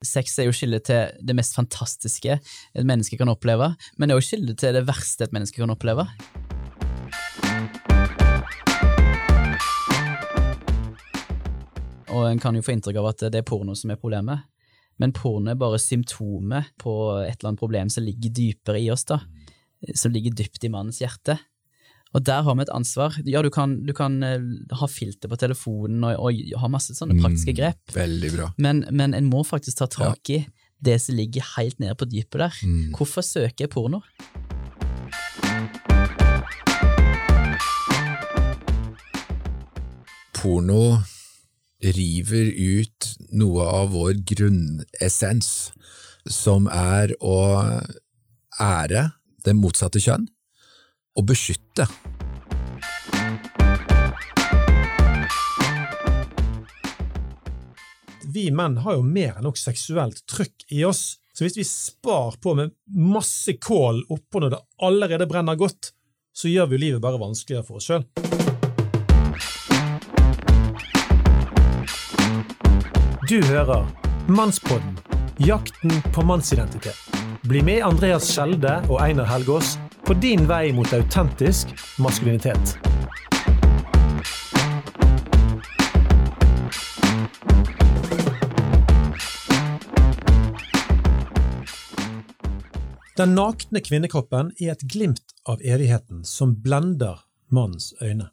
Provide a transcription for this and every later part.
Sex er jo kilde til det mest fantastiske et menneske kan oppleve, men det er også kilde til det verste et menneske kan oppleve. Og en kan jo få inntrykk av at det er porno som er problemet, men porno er bare symptomet på et eller annet problem som ligger dypere i oss, da. Som ligger dypt i mannens hjerte. Og der har vi et ansvar. Ja, du kan, du kan eh, ha filter på telefonen og, og, ha masse sånne praktiske grep, Mm, men, men en må faktisk ta tak i det som ligger helt nede på dypet der. Mm. Hvorfor søker jeg porno? Porno river ut noe av vår grunnessens, som er å ære det motsatte kjønn og beskytte. vi menn har jo mer enn nok seksuelt trykk i oss. Så hvis vi spar på med masse kål oppå når det allerede brenner godt, så gjør vi jo livet bare vanskeligere for oss sjøl. Du hører Mannspodden jakten på mannsidentitet. Bli med Andreas Skjelde og Einar Helgaas på din vei mot autentisk maskulinitet. Den nakne kvinnekroppen er et glimt av evigheten som blender mannens øyne.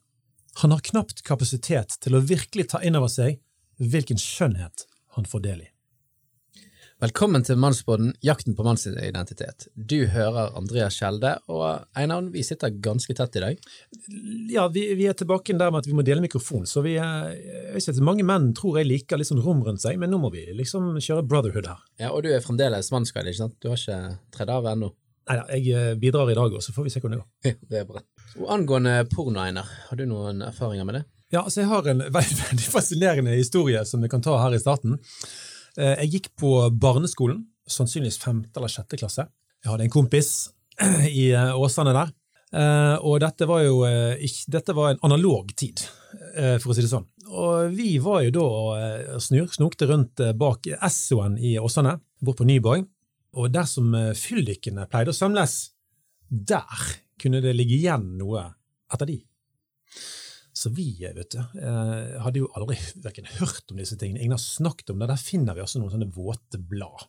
Han har knapt kapasitet til å virkelig ta inn over seg hvilken skjønnhet han får del i. Velkommen til Mannsbåden, jakten på mannsidentitet. Du hører Andreas Skjelde, og Einar, vi sitter ganske tett i dag. Ja, vi, vi er tilbake der med at vi må dele mikrofon, så vi er, jeg ikke, mange menn tror jeg liker litt sånn rom rundt seg, men nå må vi liksom kjøre brotherhood her. Ja, Og du er fremdeles mannsguide, ikke sant? Du har ikke tredd av ennå? Neida, jeg eh, bidrar i dag også, så får vi se hvordan det går. Ja, det er bra. Og angående porno, Einar, har du noen erfaringer med det? Ja, altså jeg har en veldig fascinerende historie som vi kan ta her i starten. Eh, Jeg gikk på barneskolen, sannsynligvis femte eller sjette klasse. Jeg hadde en kompis i eh, Åsane der, Eh, og dette var jo dette var en analog tid, for å si det sånn. Og vi var jo da og snokte rundt bak Essoen i Åsane, bort på Nyborg, og der som fyllikene pleide å samles, der kunne det ligge igjen noe etter de. Så vi vet du, eh, hadde jo aldri hverken hørt om disse tingene. Ingen har snakket om det. Der finner vi også noen sånne våte blad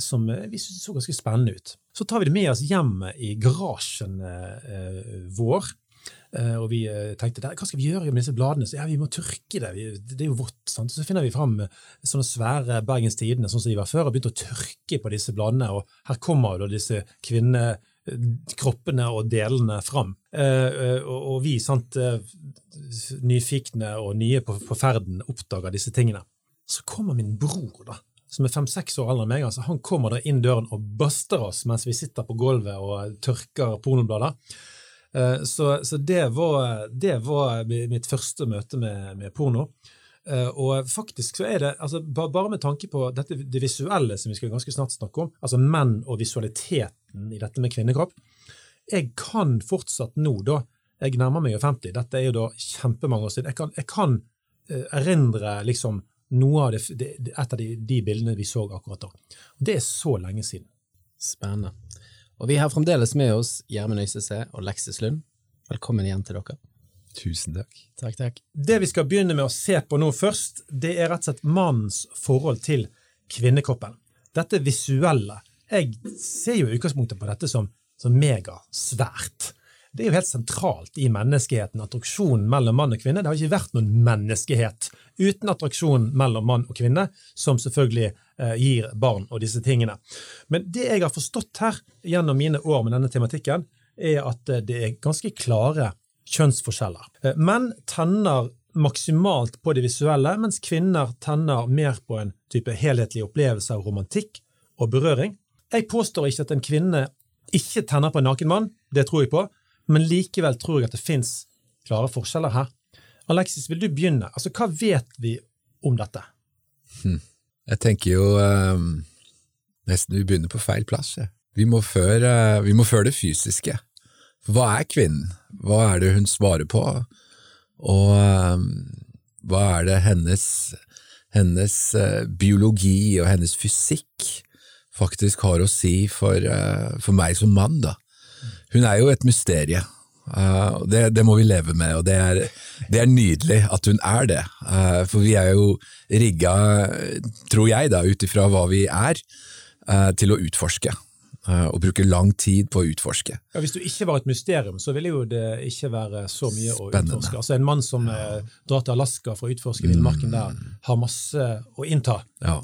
som eh, vi så ganske spennende ut. Så tar vi det med oss hjem i garasjen eh, vår. Eh, og vi eh, tenkte hva skal vi gjøre med disse bladene? Så ja, Vi må tørke det, det er jo vått. sant? Så finner vi fram eh, sånne svære Bergens Tidende sånn som de var før, og begynte å tørke på disse bladene. Og her kommer jo disse kvinnekroppene og delene fram. Eh, eh, og, vi, sant, eh, nyfikne og nye på, på ferden, oppdager disse tingene. Så kommer min bror, da, som er fem-seks år eldre enn meg, altså, han kommer da inn døren og buster oss mens vi sitter på gulvet og tørker pornoblader. Så, så det, var, det var mitt første møte med, med porno. Eh, Og faktisk så er det, altså bare med tanke på dette, det visuelle som vi skal ganske snart snakke om, altså menn og visualiteten i dette med kvinnekropp, jeg kan fortsatt nå, da, jeg nærmer meg jo 50, dette er jo da kjempemange år siden, jeg kan, jeg kan eh, erindre liksom noe av det, et av de, de bildene vi så akkurat da. Og det er så lenge siden. Spennende. Og vi har fremdeles med oss Gjermund Øystese og Leksis Lund. Velkommen igjen til dere. Tusen takk. Takk, takk. Det vi skal begynne med å se på nå først, det er rett og slett mannens forhold til kvinnekroppen. Dette visuelle. Jeg ser jo i utgangspunktet på dette som, som megasvært. Det er jo helt sentralt i menneskeheten, attraksjonen mellom mann og kvinne. Det har ikke vært noen menneskehet uten attraksjon mellom mann og kvinne, som selvfølgelig eh, gir barn og disse tingene. Men det jeg har forstått her gjennom mine år med denne tematikken, er at eh, det er ganske klare kjønnsforskjeller. Eh, Menn tenner maksimalt på det visuelle, mens kvinner tenner mer på en type helhetlig opplevelse av romantikk og berøring. Jeg påstår ikke at en kvinne ikke tenner på en naken mann, det tror jeg på, men likevel tror jeg at det fins klare forskjeller her. Alexis, vil du begynne? Altså, Hva vet vi om dette? Jeg tenker jo um, nesten vi begynner på feil plass. Ja. Vi må, før, vi må før det fysiske. Hva er kvinnen? Hva er det hun svarer på? Og um, hva er det hennes hennes uh, biologi og hennes fysikk faktisk har å si for, uh, for meg som mann. da. Hun er jo et mysterie. Uh, det, det, må vi leve med, og det er, det er nydelig at hun er det. Uh, for vi er jo rigga, tror jeg, da, ut ifra hva vi er, uh, til å utforske. Og bruke lang tid på å utforske. Ja, Hvis du ikke var et mysterium, så ville jo det ikke være så mye Spennende. å utforske. Altså En mann som ja. drar til Alaska for å utforske villmarken mm. der, har masse å innta. Ja.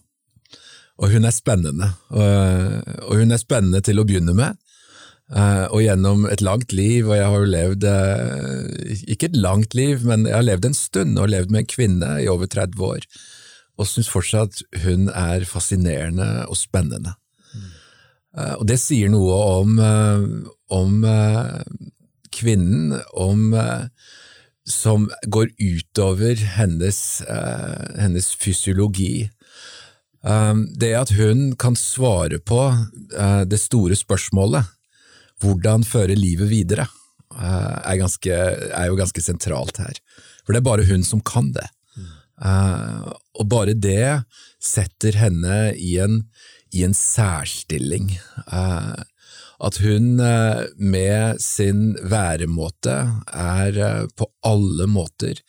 Og hun er spennende. Og, og hun er spennende til å begynne med. Og gjennom et langt liv, og jeg har jo levd Ikke et langt liv, men jeg har levd en stund, og levd med en kvinne i over 30 år, og syns fortsatt hun er fascinerende og spennende. Mm. Uh, og det sier noe om, om kvinnen, om Som går utover hennes, hennes fysiologi. det at hun kan svare på det store spørsmålet hvordan føre livet videre, eh, er, ganske, er, jo ganske sentralt her. For det er bare hun som kan det. Uh, og bare det setter henne i en, i en særstilling. Uh, at hun uh, med sin væremåte er på alle måter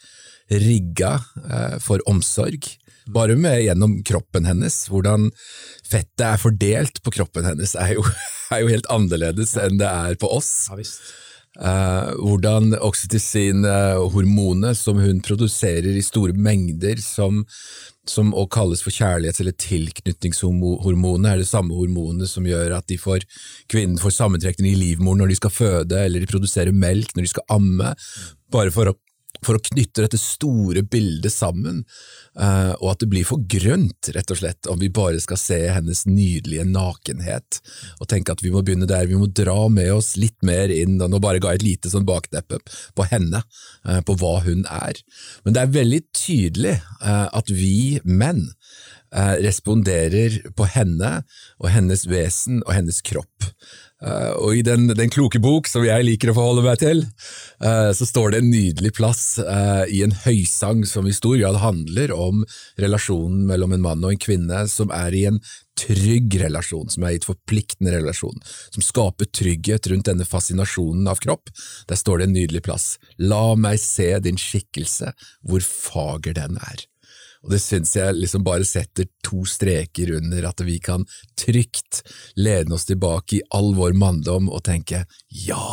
rigga for omsorg. Bare med gjennom kroppen hennes. Hvordan fettet er fordelt på kroppen hennes, er jo er jo helt annerledes enn det er på oss. Ja, visst. Uh, hvordan oksytocin-hormonet, som hun produserer i store mengder, som, som å kalles for kjærlighets- eller tilknytningshormonet, er det samme hormonet som gjør at får, kvinnen får sammentrekning i livmoren når de skal føde, eller de produserer melk når de skal amme, bare for å for å knytte dette store bildet sammen, uh, og at det blir for grønt, rett og slett, om vi bare skal se hennes nydelige nakenhet, og tenke at vi må begynne der, vi må dra med oss litt mer inn, og nå bare ga jeg et lite sånn bakteppe på henne, uh, på hva hun er. Men det er veldig tydelig uh, at vi menn responderer på henne og hennes vesen og hennes kropp. Uh, og i den, den, kloke bok, som jeg liker å forholde meg til, uh, så står det en nydelig plass uh, i en høysang som i stor grad handler om relasjonen mellom en mann og en kvinne, som er i en trygg relasjon, som er i et forpliktende relasjon, som skaper trygghet rundt denne fascinasjonen av kropp. Der står det en nydelig plass. La meg se din skikkelse, hvor fager den er. Og det syns jeg liksom bare setter to streker under at vi kan trygt lene oss tilbake i all vår manndom og tenke ja,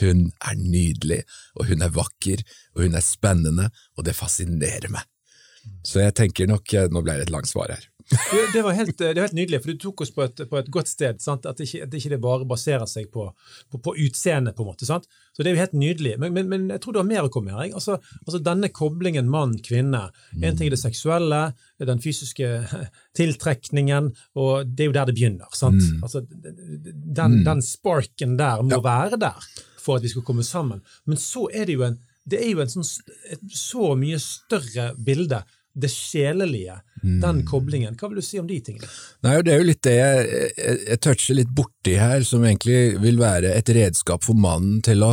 hun er nydelig, og hun er vakker, og hun er spennende, og det fascinerer meg. Så jeg tenker nok Nå ble det et langt svar her. Det var, helt, det var helt, nydelig, for du tok oss på et, på et godt sted. Sant? At, ikke, at ikke det bare baserer seg på, på, på utseendet. på en måte, sant? Så Det er jo helt nydelig. Men, men, men jeg tror du har mer å komme med. Altså, altså, Denne koblingen mann-kvinne. En ting er det seksuelle, den fysiske tiltrekningen, og det er jo der det begynner. sant? Mm. Altså, den, mm. den, sparken der må ja. være der for at vi skal komme sammen. Men så er det jo en det er jo en sånn, et så mye større bilde det sjelelige, mm. den koblingen. Hva vil du si om de tingene? Nei, Det er jo litt det jeg, jeg, jeg toucher litt borti her, som egentlig vil være et redskap for mannen til å,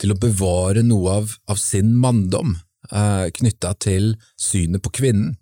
til å bevare noe av, av sin manndom, eh, knytta til synet på kvinnen.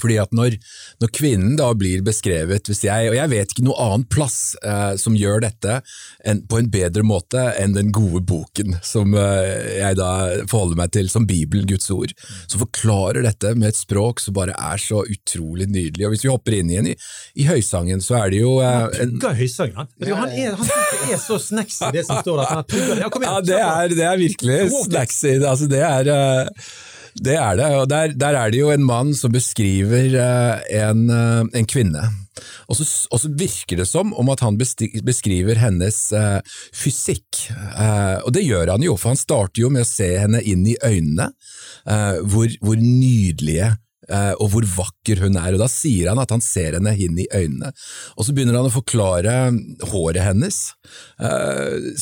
Fordi at når, når, kvinnen da blir beskrevet, hvis jeg, og jeg vet ikke noe annen plass eh, som gjør dette en, på en bedre måte enn den gode boken som eh, jeg da forholder meg til, som Bibelen, Guds ord, som forklarer dette med et språk som bare er så utrolig nydelig. Og Hvis vi hopper inn igjen i, i Høysangen, så er det jo eh, Han pugger Høysangen, han. Han er, han er så snacksy, det som står der. Han pugger, ja, ja, det er, det er virkelig snacksy. Altså, det er uh, det er det, og der, der, er det jo en mann som beskriver uh, en, uh, en, kvinne. Og så, og så, virker det som om at han beskriver hennes uh, fysikk, og det gjør han jo, for han starter jo med å se henne inn i øynene, hvor, hvor, nydelige og hvor vakker hun er, og da sier han at han ser henne inn i øynene. Og så begynner han å forklare håret hennes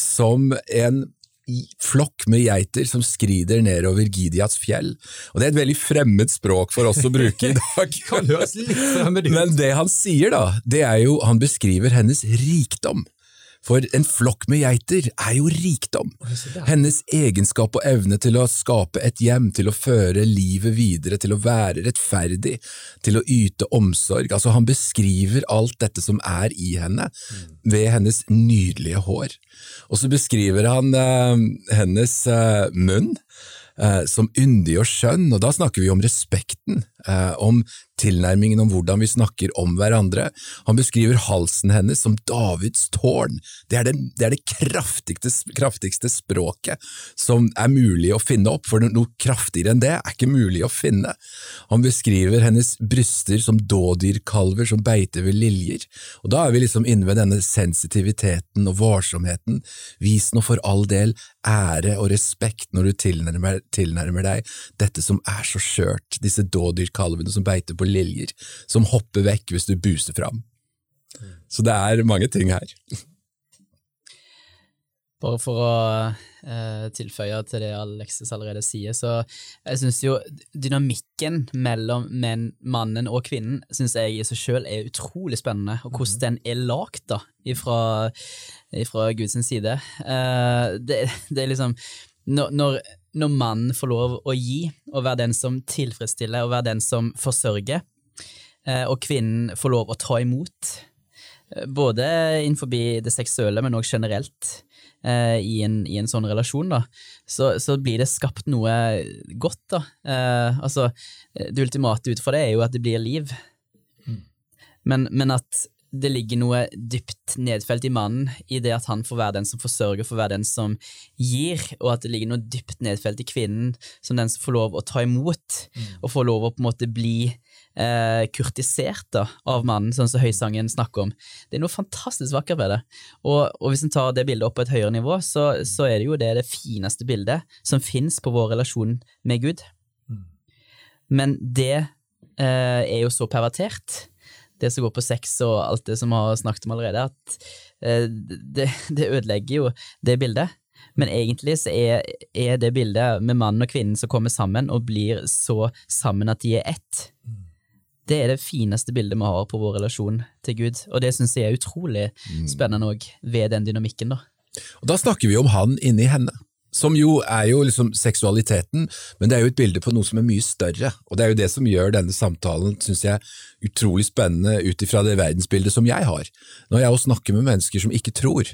som en flokk med geiter som skrider nedover Gidiats fjell. Og Det er et veldig fremmed språk for oss å bruke i dag. Men det han sier, da, det er jo han beskriver hennes rikdom. For en flokk med geiter er jo rikdom. Hennes egenskap og evne til å skape et hjem, til å føre livet videre, til å være rettferdig, til å yte omsorg. Altså, han beskriver alt dette som er i henne, ved hennes nydelige hår. Og så beskriver han eh, hennes eh, munn eh, som yndig og skjønn, og da snakker vi om respekten, eh, om tilnærmingen om hvordan vi snakker om hverandre. Han beskriver halsen hennes som Davids tårn. Det er det, det, er det kraftigste, kraftigste språket som er mulig å finne opp, for noe kraftigere enn det er ikke mulig å finne. Han beskriver hennes bryster som dådyrkalver som beiter ved liljer, og da er vi liksom inne ved denne sensitiviteten og varsomheten. Vis nå for all del ære og respekt når du tilnærmer, tilnærmer deg dette som er så skjørt, disse dådyrkalvene som beiter på liljer, som hopper vekk hvis du buser fram. Så det er mange ting her. Bare for å eh, tilføye til det Alexis allerede sier, så jeg syns jo dynamikken mellom menn, mannen og kvinnen synes jeg i seg sjøl er utrolig spennende, og hvordan den er lagd da, ifra, ifra Guds side. Eh, det, det er liksom når, når, når mannen får lov å gi, og være den som tilfredsstiller, og være den som forsørger, eh, og kvinnen får lov å ta imot, eh, både innenfor det seksuelle, men òg generelt, eh, i, en, i, en, sånn relasjon, da, så, så, blir det skapt noe godt, da. Eh, altså, det ultimate ut fra det er jo at det blir liv, mm. men, men, at det ligger noe dypt nedfelt i mannen i det at han får være den som forsørger, får være den som gir, og at det ligger noe dypt nedfelt i kvinnen som den som får lov å ta imot, mm. og får lov å på en måte bli eh, kurtisert da, av mannen, sånn som Høysangen snakker om. Det er noe fantastisk vakkert ved det. Og, og hvis en tar det bildet opp på et høyere nivå, så, så, er det jo det, det fineste bildet som fins på vår relasjon med Gud. Mm. Men det eh, er jo så pervertert det som går på sex og alt det som vi har snakket om allerede, at eh, det, det, ødelegger jo det bildet. Men egentlig så er, er, det bildet med mannen og kvinnen som kommer sammen og blir så sammen at de er ett. Det er det fineste bildet vi har på vår relasjon til Gud, og det syns jeg er utrolig spennende òg, ved den dynamikken, da. Og da snakker vi om han inni henne. Som jo er jo liksom seksualiteten, men det er jo et bilde på noe som er mye større. Og det er jo det som gjør denne samtalen synes jeg, utrolig spennende ut ifra det verdensbildet som jeg har. Når jeg også snakker med mennesker som ikke tror,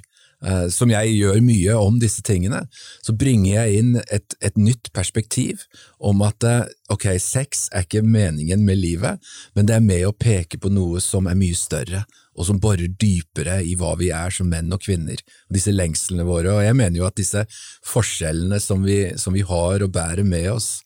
som jeg gjør mye om disse tingene, så bringer jeg inn et, et nytt perspektiv om at eh, ok, sex er ikke meningen med livet, men det er med å peke på noe som er mye større, og som borer dypere i hva vi er som menn og kvinner, og disse lengslene våre. Og jeg mener jo at disse forskjellene som vi, som vi har og bærer med oss,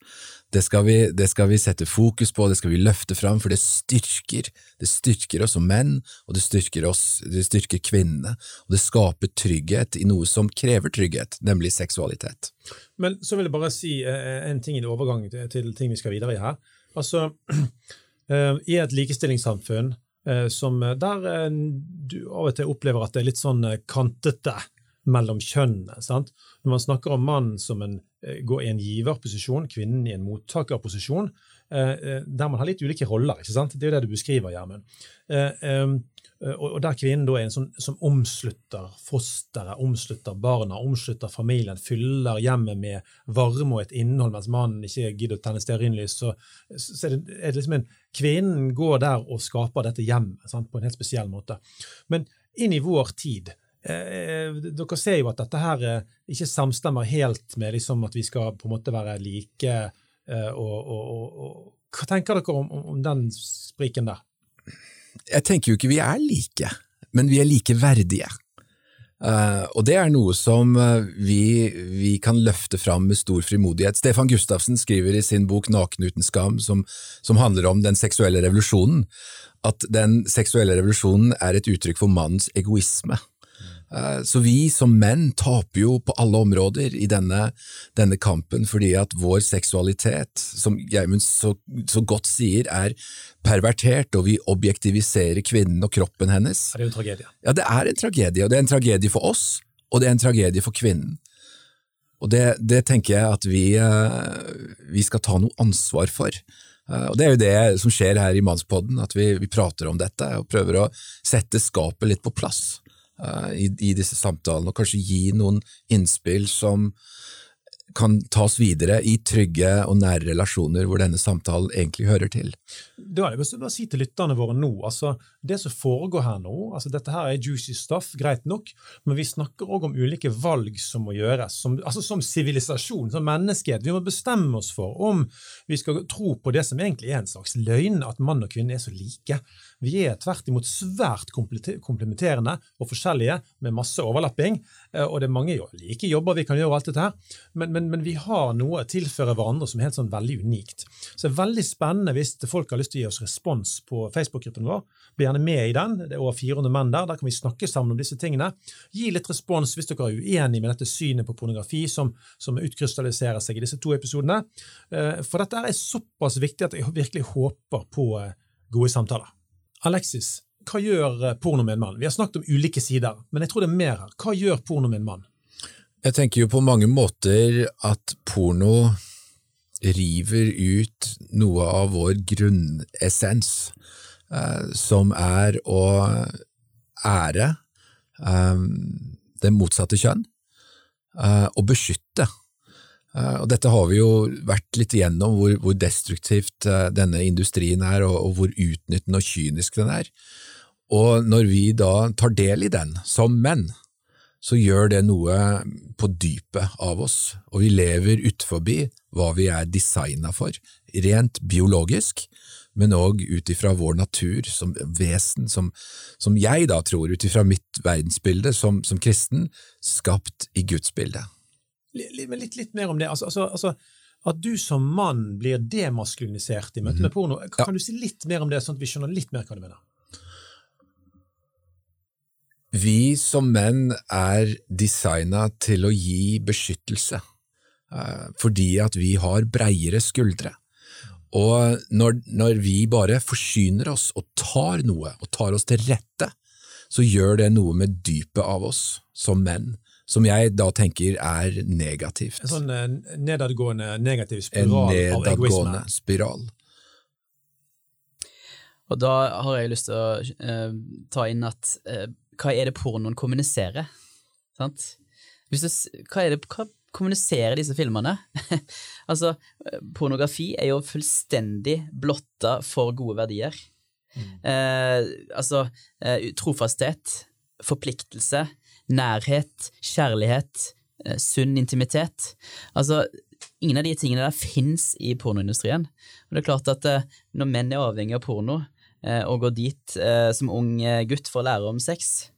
det skal, vi, det skal, vi, sette fokus på, det skal vi løfte fram, for det styrker. Det styrker oss som menn, og det styrker oss, det styrker kvinnene. Og det skaper trygghet i noe som krever trygghet, nemlig seksualitet. Men så vil jeg bare si eh, en ting i overgang til ting vi skal videre i her. Altså, eh, I et likestillingssamfunn Eh, som, der du av og til opplever at det er litt sånn kantete mellom kjønnene. sant? Når man snakker om mannen som en, går i en giverposisjon, kvinnen i en mottakerposisjon, der man har litt ulike roller. ikke sant? Det er jo det du beskriver, Gjermund. Eh, og der kvinnen da er en sånn som omslutter fosteret, omslutter barna, omslutter familien, fyller hjemmet med varme og et innhold, mens mannen ikke gidder å tenne stearinlys, så, så er, det, er det liksom en Kvinnen går der og skaper dette hjemmet på en helt spesiell måte. Men inn i vår tid eh, Dere ser jo at dette her eh, ikke samstemmer helt med liksom at vi skal på en måte være like. Eh, og, og, og, hva tenker dere om, om den spriken der? jeg tenker jo ikke vi er like, men vi er likeverdige. Uh, og det er noe som uh, vi, vi, kan løfte fram med stor frimodighet. Stefan Gustavsen skriver i sin bok Naken uten skam, som, som handler om den seksuelle revolusjonen, at den seksuelle revolusjonen er et uttrykk for mannens egoisme. Eh, så vi som menn taper jo på alle områder i denne, denne kampen, fordi at vår seksualitet, som Geimund så, så, godt sier, er pervertert, og vi objektiviserer kvinnen og kroppen hennes. Det er jo en tragedie. Ja, det er en tragedie, og det er en tragedie for oss, og det er en tragedie for kvinnen. Og det, det tenker jeg at vi, eh, vi, skal ta noe ansvar for. Eh, og Det er jo det som skjer her i Mannspodden, at vi, vi prater om dette og prøver å sette skapet litt på plass. Eh, i, i disse samtalene, og kanskje gi noen innspill som kan tas videre i trygge og nære relasjoner hvor denne samtalen egentlig hører til. Det var det bare å si til lytterne våre nå, altså det som foregår her nå, altså dette her er juicy stuff, greit nok, men vi snakker òg om ulike valg som må gjøres, som, altså som sivilisasjon, som menneskehet. Vi må bestemme oss for om vi skal tro på det som egentlig er en slags løgn, at mann og kvinne er så like. Vi er tvert imot svært komplementerende og forskjellige, med masse overlapping. Eh, og det er mange like jobber vi kan gjøre, alt dette her, men, men, men vi har noe å tilføre hverandre som er helt sånn veldig unikt. Så det er veldig spennende hvis folk har lyst til å gi oss respons på Facebook-gruppen vår. Bli gjerne med i den. Det er over 400 menn der. Der kan vi snakke sammen om disse tingene. Gi litt respons hvis dere er uenig med dette synet på pornografi som, som utkrystalliserer seg i disse to episodene. Eh, for dette er såpass viktig at jeg virkelig håper på eh, gode samtaler. Alexis, hva gjør eh, porno med en mann? Vi har snakket om ulike sider, men jeg tror det er mer her. Hva gjør porno med en mann? Jeg tenker jo på mange måter at porno river ut noe av vår grunnessens, eh, som er å ære eh, det motsatte kjønn, og beskytte. Eh, og dette har vi jo vært litt igjennom, hvor, hvor destruktivt eh, denne industrien er, og, og, hvor utnyttende og kynisk den er. Og når vi da tar del i den, som menn, så gjør det noe på dypet av oss, og vi lever utforbi hva vi er designa for, rent biologisk, men òg ut ifra vår natur som vesen, som, som jeg da tror, ut ifra mitt verdensbilde som, som kristen, skapt i Guds bilde. Litt, litt, litt, mer om det. Altså, altså, altså, at du som mann blir demaskulinisert i møte med mhm. porno. Kan ja. du si litt mer om det, sånn at vi skjønner litt mer hva du mener? Vi som menn er designa til å gi beskyttelse, uh, fordi at vi har breiere skuldre. Og når, når, vi bare forsyner oss og tar noe, og tar oss til rette, så gjør det noe med dypet av oss som menn som jeg da tenker er negativt. En sånn eh, nedadgående negativ spiral en av egoisme. spiral. Og da har jeg lyst til å eh, ta inn at eh, hva er det pornoen kommuniserer? Sant? Du, hva er det hva kommuniserer disse filmene? altså, pornografi er jo fullstendig blotta for gode verdier. Mm. Eh, altså, trofasthet, forpliktelse, nærhet, kjærlighet, eh, sunn intimitet. Altså, ingen av de tingene der fins i pornoindustrien. Og det er klart at eh, når menn er avhengig av porno, eh, og går dit som ung gutt for å lære om sex,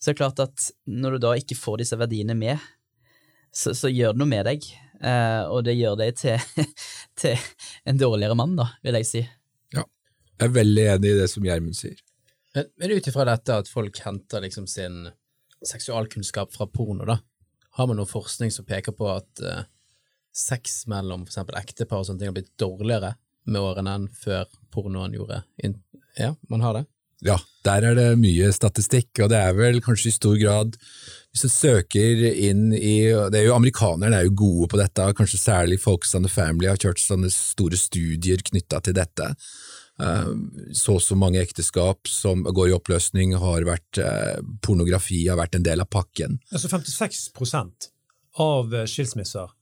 så er det klart at når du da ikke får disse verdiene med, så, så gjør det noe med deg. og det gjør deg til, til en dårligere mann, da, vil jeg si. Ja, jeg er veldig enig i det som Gjermund sier. Men, men ut ifra dette at folk henter liksom sin seksualkunnskap fra porno, da. Har man noe forskning som peker på at uh, sex mellom eksempel ektepar og sånne ting har blitt dårligere med årene enn før pornoen gjorde Ja, man har det? Ja, der er det mye statistikk, og det er vel kanskje i stor grad Hvis du søker inn i det er jo Amerikanerne er jo gode på dette, kanskje særlig Folks and the Family har kjørt sånne store studier knytta til dette. Eh, så og så mange ekteskap som går i oppløsning, har vært eh, pornografi har vært en del av pakken. Altså 56% av eh, skilsmisser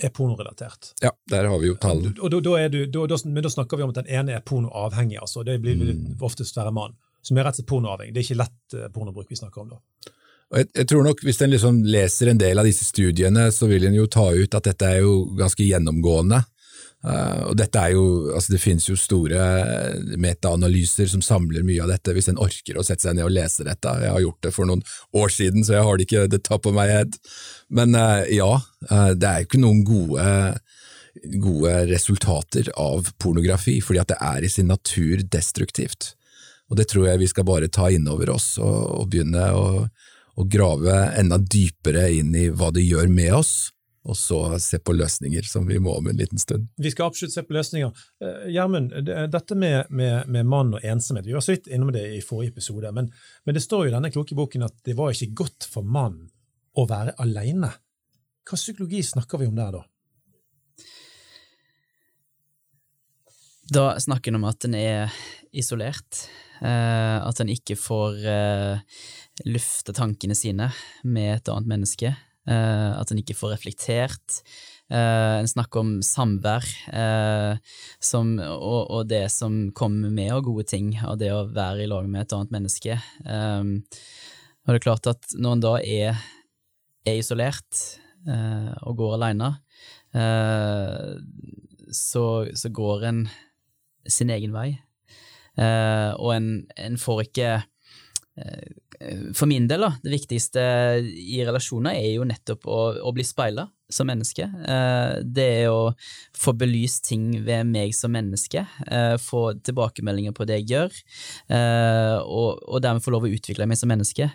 er pornorelatert. Ja, der har vi jo tall. Og da, da, du, da, men da snakker vi om at den ene er pornoavhengig, altså. Det blir mm. oftest være mann. Som er rett og slett pornoavhengig. Det er ikke lett pornobruk vi snakker om da. Jeg, jeg, tror nok Hvis en liksom leser en del av disse studiene, så vil en jo ta ut at dette er jo ganske gjennomgående. Uh, og dette er jo, altså Det finnes jo store metaanalyser som samler mye av dette, hvis en orker å sette seg ned og lese dette. Jeg har gjort det for noen år siden, så jeg har det ikke the top of my head. Men uh, ja, uh, det er jo ikke noen gode, gode resultater av pornografi, fordi at det er i sin natur destruktivt. Og det tror jeg vi skal bare ta inn over oss og, og begynne å, å grave enda dypere inn i hva det gjør med oss og så se på løsninger, som vi må om en liten stund. Vi skal absolutt se på løsninger. Eh, Gjermund, dette med, med, med, mann og ensomhet, vi var så vidt innom det i forrige episode, men, men, det står jo i denne kloke boken at det var ikke godt for mann å være alene. Hva psykologi snakker vi om der, da? Da snakker en om at en er isolert, Eh, at en ikke får eh, lufte tankene sine med et annet menneske. Eh, at en ikke får reflektert. Eh, en snakker om samvær eh, som, og, og, det som kommer med av gode ting og det å være i lag med et annet menneske. Og det er klart at når en da er, er isolert og går aleine, så, så, går en sin egen vei. og en, en får ikke for min del, da, det viktigste i relasjoner er jo nettopp å, å bli speila som menneske. Eh, det er å få belyst ting ved meg som menneske, eh, få tilbakemeldinger på det jeg gjør, eh, og, og dermed få lov å utvikle meg som menneske.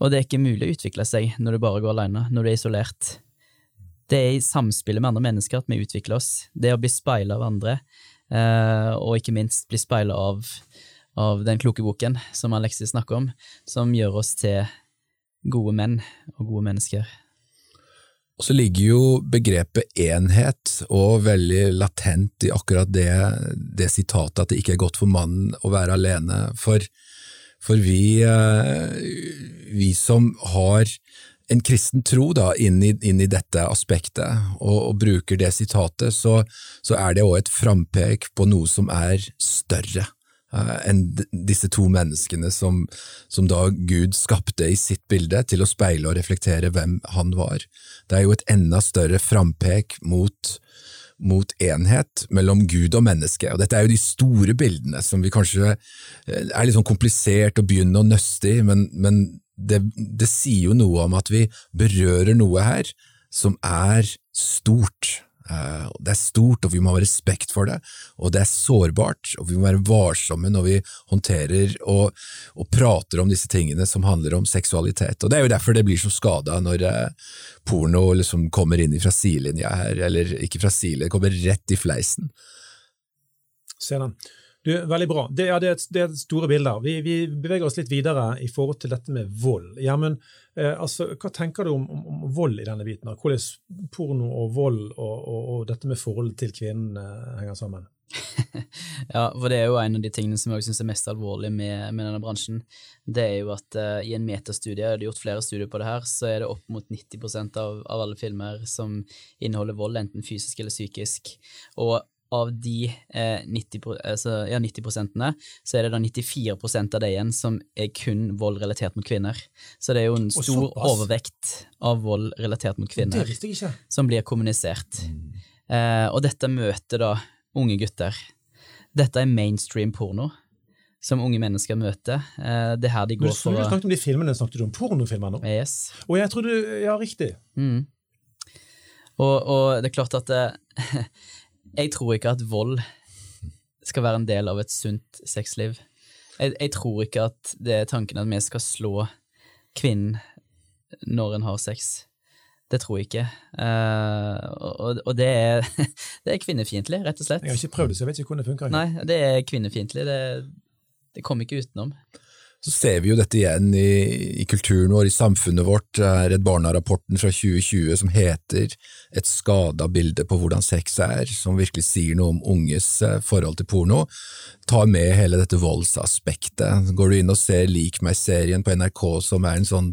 Og det er ikke mulig å utvikle seg når du bare går alene, når du er isolert. Det er i samspillet med andre mennesker at vi utvikler oss. Det å bli speila av andre, og ikke minst bli speila av av den kloke boken som Alexis snakker om, som gjør oss til gode menn og gode mennesker. Og så ligger jo begrepet enhet og veldig latent i akkurat det, det sitatet at det ikke er godt for mannen å være alene. For, for vi, eh, vi, som har en kristen tro da, inn, i, inn i dette aspektet, og, og, bruker det sitatet, så, så er det òg et frampek på noe som er større enn disse to menneskene som, som, da Gud skapte i sitt bilde til å speile og reflektere hvem han var. Det er jo et enda større frampek mot, mot enhet mellom Gud og menneske. Og dette er jo de store bildene som vi kanskje eh, er litt sånn komplisert å begynne å nøste i, men, men det, det sier jo noe om at vi berører noe her som er stort Eh, det er stort, og vi må ha respekt for det, og det er sårbart, og vi må være varsomme når vi håndterer og, og prater om disse tingene som handler om seksualitet. Og Det er jo derfor det blir så skada når eh, porno liksom kommer inn fra sidelinja her, eller ikke fra sidelinja, kommer rett i fleisen. Ser den. Du, veldig bra. Det, ja, det, er, det er store bilder. Vi, vi, beveger oss litt videre i forhold til dette med vold. Gjermund, eh, altså, hva tenker du om, om, om, vold i denne biten? Hvordan porno og vold og, og, og dette med forholdet til kvinnen eh, henger sammen? ja, for det er jo en av de tingene som jeg syns er mest alvorlig med, med, denne bransjen. Det er jo at uh, i en metastudie, det er gjort flere studier på det her, så er det opp mot 90% av, av alle filmer som inneholder vold, enten fysisk eller psykisk. Og av de eh, 90, altså, ja, 90 prosentene, så er det da 94 av det igjen som er kun vold relatert mot kvinner. Så det er jo en stor overvekt av vold relatert mot kvinner som blir kommunisert. Mm. Eh, og dette møter da unge gutter. Dette er mainstream porno som unge mennesker møter. Eh, det er her de går for å Du snakket om de filmene, snakket du om pornofilmer nå? Yes. Og jeg trodde, ja, riktig. Mm. Og, og, det er klart at eh, Jeg tror ikke at vold skal være en del av et sunt sexliv. Jeg, jeg, tror ikke at det er tanken at vi skal slå kvinnen når en har sex. Det tror jeg ikke. Uh, og, og, det er, det er kvinnefiendtlig, rett og slett. Jeg har ikke prøvd det, så jeg vet ikke hvordan det funker. Nei, det er kvinnefiendtlig. Det, det kommer ikke utenom så ser vi jo dette igjen i, i kulturen vår, i samfunnet vårt. Redd Barna-rapporten fra 2020 som heter Et skada bilde på hvordan sex er, som virkelig sier noe om unges eh, forhold til porno, tar med hele dette voldsaspektet. Går du inn og ser Lik meg-serien på NRK, som er en sånn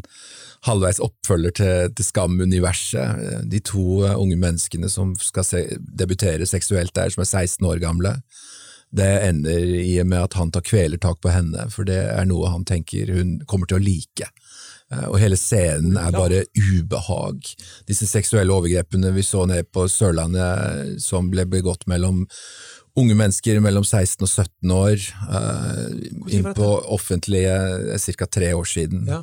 halvveis oppfølger til, til Skam-universet, de to eh, unge menneskene som skal se, debutere seksuelt der, som er 16 år gamle det ender i og med at han tar kvelertak på henne, for det er noe han tenker hun kommer til å like. Eh, og hele scenen er bare ubehag. Disse seksuelle overgrepene vi så ned på Sørlandet som ble begått mellom unge mennesker mellom 16 og 17 år, uh, inn på offentlige ca. tre år siden. Ja.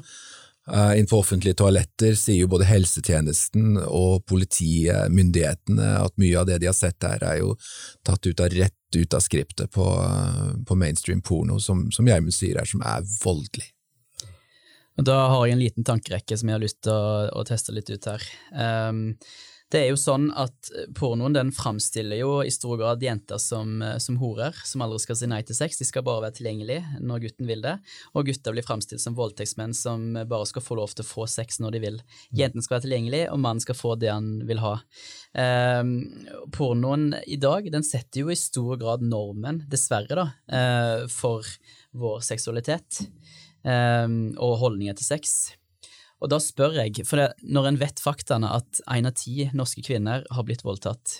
Uh, inn på offentlige toaletter sier jo både helsetjenesten og politimyndighetene at mye av det de har sett der, er jo tatt ut av rett ut av skriptet på, på mainstream porno, som, som Gjermund sier her, som er voldelig. Da har jeg en liten tankerekke som jeg har lyst til å, å teste litt ut her. Um, det er jo sånn at pornoen den framstiller jo i stor grad jenter som, som horer, som aldri skal si nei til sex, de skal bare være tilgjengelige når gutten vil det, og gutter blir framstilt som voldtektsmenn som bare skal få lov til å få sex når de vil. Jenten skal være tilgjengelig, og mannen skal få det han vil ha. Eh, pornoen i dag den setter jo i stor grad normen, dessverre, da, eh, for vår seksualitet eh, og holdninger til sex. Og da spør jeg, for det, når en vet faktaene at én av ti norske kvinner har blitt voldtatt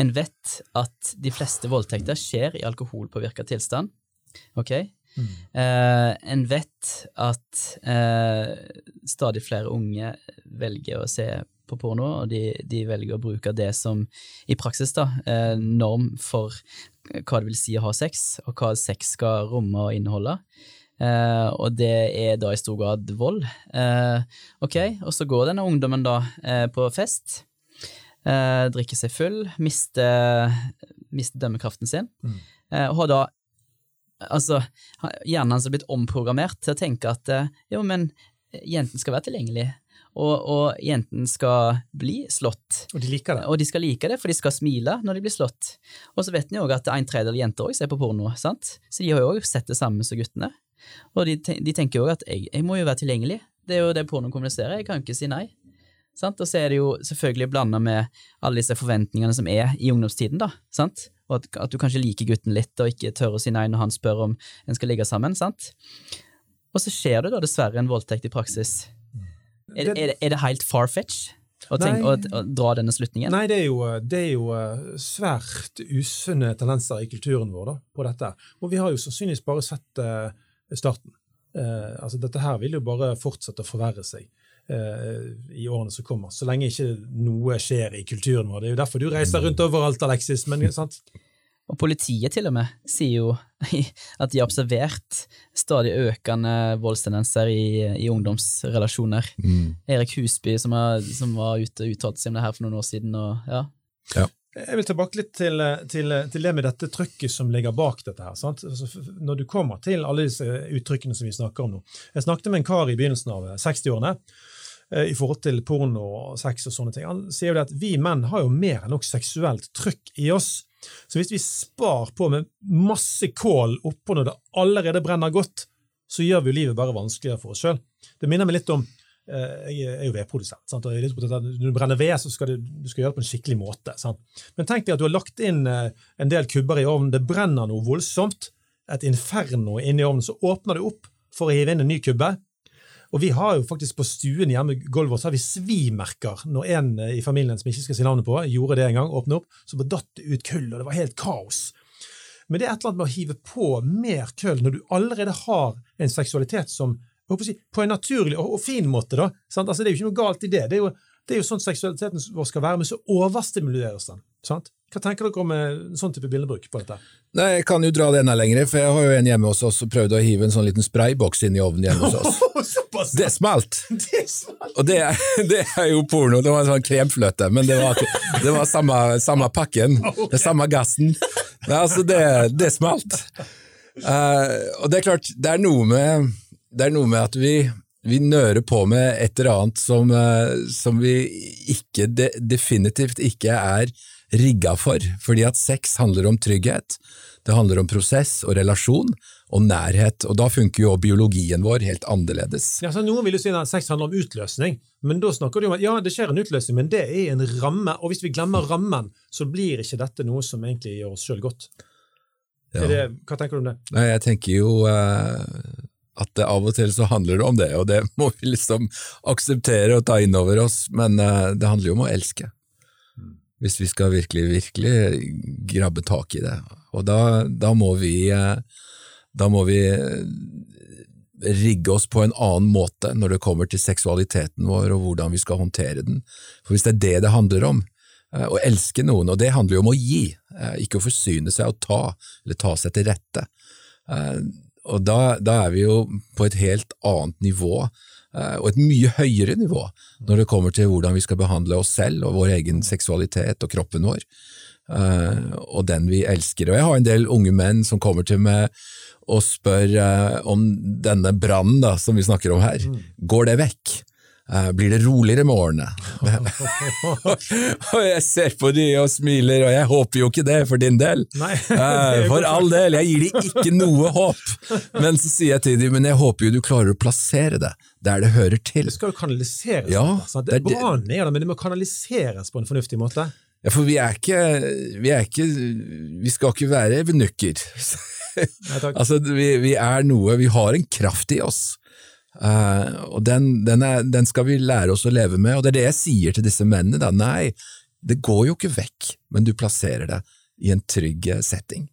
En vet at de fleste voldtekter skjer i alkoholpåvirka tilstand. Ok? Mm. Uh, en vet at uh, stadig flere unge velger å se på porno, og de, de, velger å bruke det som i praksis da, eh, norm for hva det vil si å ha sex, og hva sex skal romme og inneholde. Uh, og det er da i stor grad vold. Uh, ok, og så går denne ungdommen da uh, på fest, drikker seg full, mister, mister dømmekraften sin, mm. og har da Altså, hjernen hans er blitt omprogrammert til å tenke at jo, men jenten skal være tilgjengelig. Og, og jenten skal bli slått. Og de liker det. Og de skal like det, for de skal smile når de blir slått. Og så vet en jo òg at en tredjedel jenter òg ser på porno, sant? så de har jo òg sett det samme som guttene. Og de, de tenker jo at jeg, jeg, må jo være tilgjengelig, det er jo det porno kommuniserer, jeg kan jo ikke si nei. Sant? Og så er det jo selvfølgelig blanda med alle disse forventningene som er i ungdomstiden, da. Sant? Og at, at, du kanskje liker gutten litt og ikke tør å si nei når han spør om en skal ligge sammen. sant? Og så skjer det da dessverre en voldtekt i praksis. Er, er, er det helt far-fetch? Å, å, å, dra denne slutningen? Nei, det er, jo, det er jo eh, svært usunne tendenser i kulturen vår da, på dette. Og vi har jo sannsynligvis bare sett uh, starten. Eh, altså Dette her vil jo bare fortsette å forverre seg eh, i årene som kommer, så lenge ikke noe skjer i kulturen vår. Det er jo derfor du reiser rundt overalt, Alexis. men sant? Og politiet til og med sier jo at de har observert stadig økende voldstendenser i, i ungdomsrelasjoner. Mm. Erik Husby som, er, som var ute og uttalte seg om det her for noen år siden. og ja. ja. Jeg vil tilbake litt til, til, til, det med dette trykket som ligger bak dette. her. Altså, når du kommer til alle disse uttrykkene som vi snakker om nå. Jeg snakket med en kar i begynnelsen av 60-årene eh, i forhold til porno og sex og sånne ting. Han sier jo at vi menn har jo mer enn nok seksuelt trykk i oss. Så hvis vi spar på med masse kål oppå når det allerede brenner godt, så gjør vi jo livet bare vanskeligere for oss sjøl. Det minner meg litt om Eh, jeg er jo vedprodusent. Sant? Og når du brenner ved, så skal du, du skal gjøre det på en skikkelig måte. Sant? Men tenk deg at du har lagt inn eh, en del kubber i ovnen, det brenner noe voldsomt, et inferno inni ovnen, så åpner du opp for å hive inn en ny kubbe. Og vi har jo faktisk på stuen hjemme gulvet vårt så har vi svimerker når en eh, i familien som ikke skal si navnet på, gjorde det en gang, åpne opp, så bare datt det ut kull, og det var helt kaos. Men det er et eller annet med å hive på mer kull når du allerede har en seksualitet som si, på en naturlig og, og, fin måte. da. Altså, det er jo ikke noe galt i det. Det er jo, det er jo sånn seksualiteten vår skal være, men så overstimuleres den. sant? Hva tenker dere om en eh, sånn type bildebruk på dette? Nei, Jeg kan jo dra det enda lenger, for jeg har jo en hjemme hos oss og prøvde å hive en sånn liten sprayboks inn i ovnen hjemme hos oss. det smalt! Det smalt. Og det, det, er jo porno. Det var en sånn kremfløte, men det var, det var samme, samme, pakken. Det samme gassen. Nei, altså, det, det smalt. Uh, og det er klart, det er noe med det er noe med at vi, vi nører på med et eller annet som, eh, som vi ikke, de, definitivt ikke er rigga for, fordi at sex handler om trygghet, det handler om prosess og relasjon og nærhet, og da funker jo biologien vår helt annerledes. Ja, så Noen vil jo si at sex handler om utløsning, men da snakker du om at ja, det skjer en utløsning, men det er en ramme, og hvis vi glemmer rammen, så blir ikke dette noe som egentlig gjør oss sjøl godt. Ja. Det, hva tenker du om det? Nei, Jeg tenker jo uh, at det av og til så handler det om det, og det må vi liksom akseptere og ta inn over oss, men uh, det handler jo om å elske. Hvis vi skal virkelig, virkelig grabbe tak i det. Og da, da må vi uh, Da må vi eh, rigge oss på en annen måte når det kommer til seksualiteten vår og hvordan vi skal håndtere den. For hvis det er det det handler om, å elske noen, og det handler jo om å gi, ikke å forsyne seg og ta, eller ta seg til rette og da, da, er vi jo på et helt annet nivå, eh, og et mye høyere nivå, når det kommer til hvordan vi skal behandle oss selv og vår egen seksualitet og kroppen vår, eh, og den vi elsker. Og jeg har en del unge menn som kommer til meg og spør eh, om denne brannen som vi snakker om her, mm. går det vekk? Uh, blir det roligere med årene? og jeg ser på de og smiler, og jeg håper jo ikke det for din del. Nei, for all del, jeg gir de ikke noe håp. Men så sier jeg til dem, men jeg håper jo du klarer å plassere det der det hører til. Det skal jo kanaliseres. Ja, det er bra ned, men det må kanaliseres på en fornuftig måte. Ja, for vi er ikke Vi, er ikke, vi skal ikke være evenukker. Nei, takk. Altså, vi, vi er noe, vi har en kraft i oss. Eh, og den, den, er, den skal vi lære oss å leve med, og det er det jeg sier til disse mennene. Da. Nei, det går jo ikke vekk, men du plasserer det i en trygg eh, setting.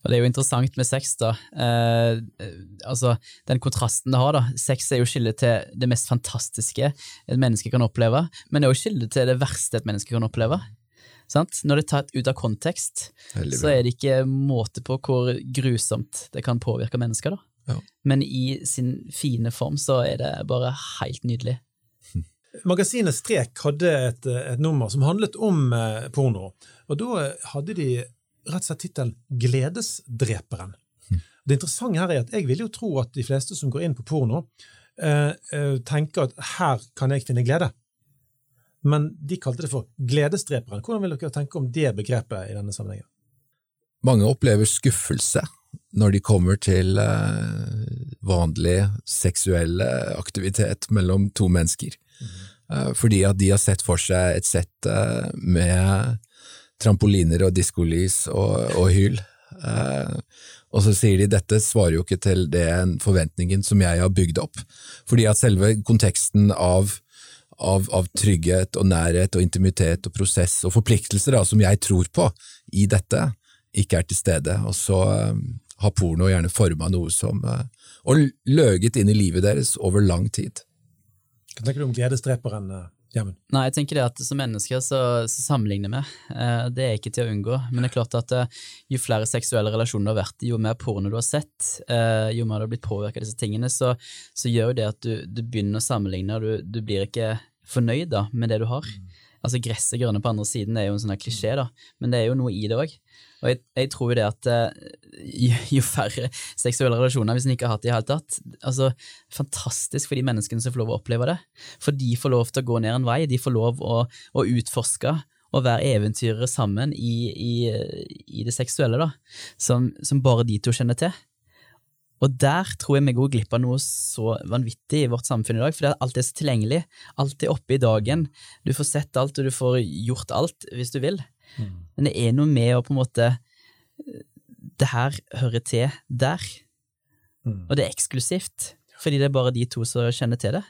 Og Det er jo interessant med sex, da. Eh, altså, Den kontrasten det har. da. Sex er jo skillet til det mest fantastiske et menneske kan oppleve, men det er jo skillet til det verste et menneske kan oppleve. Sant? Når det er tatt ut av kontekst, så er det ikke måte på hvor grusomt det kan påvirke mennesker. da. Ja. Men i sin fine form så er det bare helt nydelig. Magasinet Strek hadde et, et nummer som handlet om eh, porno, og da hadde de rett og slett tittelen Gledesdreperen. Det interessante her er at jeg vil jo tro at de fleste som går inn på porno, eh, eh, tenker at her kan jeg finne glede. Men de kalte det for Gledesdreperen. Hvordan vil dere tenke om det begrepet i denne sammenhengen? Mange opplever skuffelse når de kommer til eh, vanlig seksuell aktivitet mellom to mennesker. Eh, fordi at de har sett for seg et sett eh, med trampoliner og diskolys og, og hyl. Og så sier de dette svarer jo ikke til den forventningen som jeg har bygd opp. Fordi at selve konteksten av, av, av trygghet og nærhet og intimitet og prosess og forpliktelser da, som jeg tror på i dette, ikke er til stede. Og så har porno gjerne forma noe som eh, Og løget inn i livet deres over lang tid. Hva tenker du om Gledesdreperen, eh, Gjermund? Nei, jeg tenker det at som mennesker så, så sammenligner vi. Eh, det er ikke til å unngå. Men det er klart at eh, jo flere seksuelle relasjoner du har vært i, jo mer porno du har sett, eh, jo mer du har blitt påvirka av disse tingene, så, så gjør jo det at du, du begynner å sammenligne, og du, du blir ikke fornøyd da, med det du har. Altså Gresset grønne på andre siden er jo en sånn klisjé, da, men det er jo noe i det òg. Og jeg, jeg tror jo det at eh, jo, jo færre seksuelle relasjoner, hvis en ikke har hatt det i hele tatt altså Fantastisk for de menneskene som får lov å oppleve det. For de får lov til å gå ned en vei, de får lov å, å utforske og være eventyrere sammen i, i, i det seksuelle, da, som, som bare de to kjenner til. Og der tror jeg vi går glipp av noe så vanvittig i vårt samfunn i dag, for alt er så tilgjengelig. Alt er oppe i dagen. Du får sett alt, og du får gjort alt hvis du vil. Men det er noe med å på en måte Det her hører til der, og det er eksklusivt. Fordi det er bare de to som kjenner til det.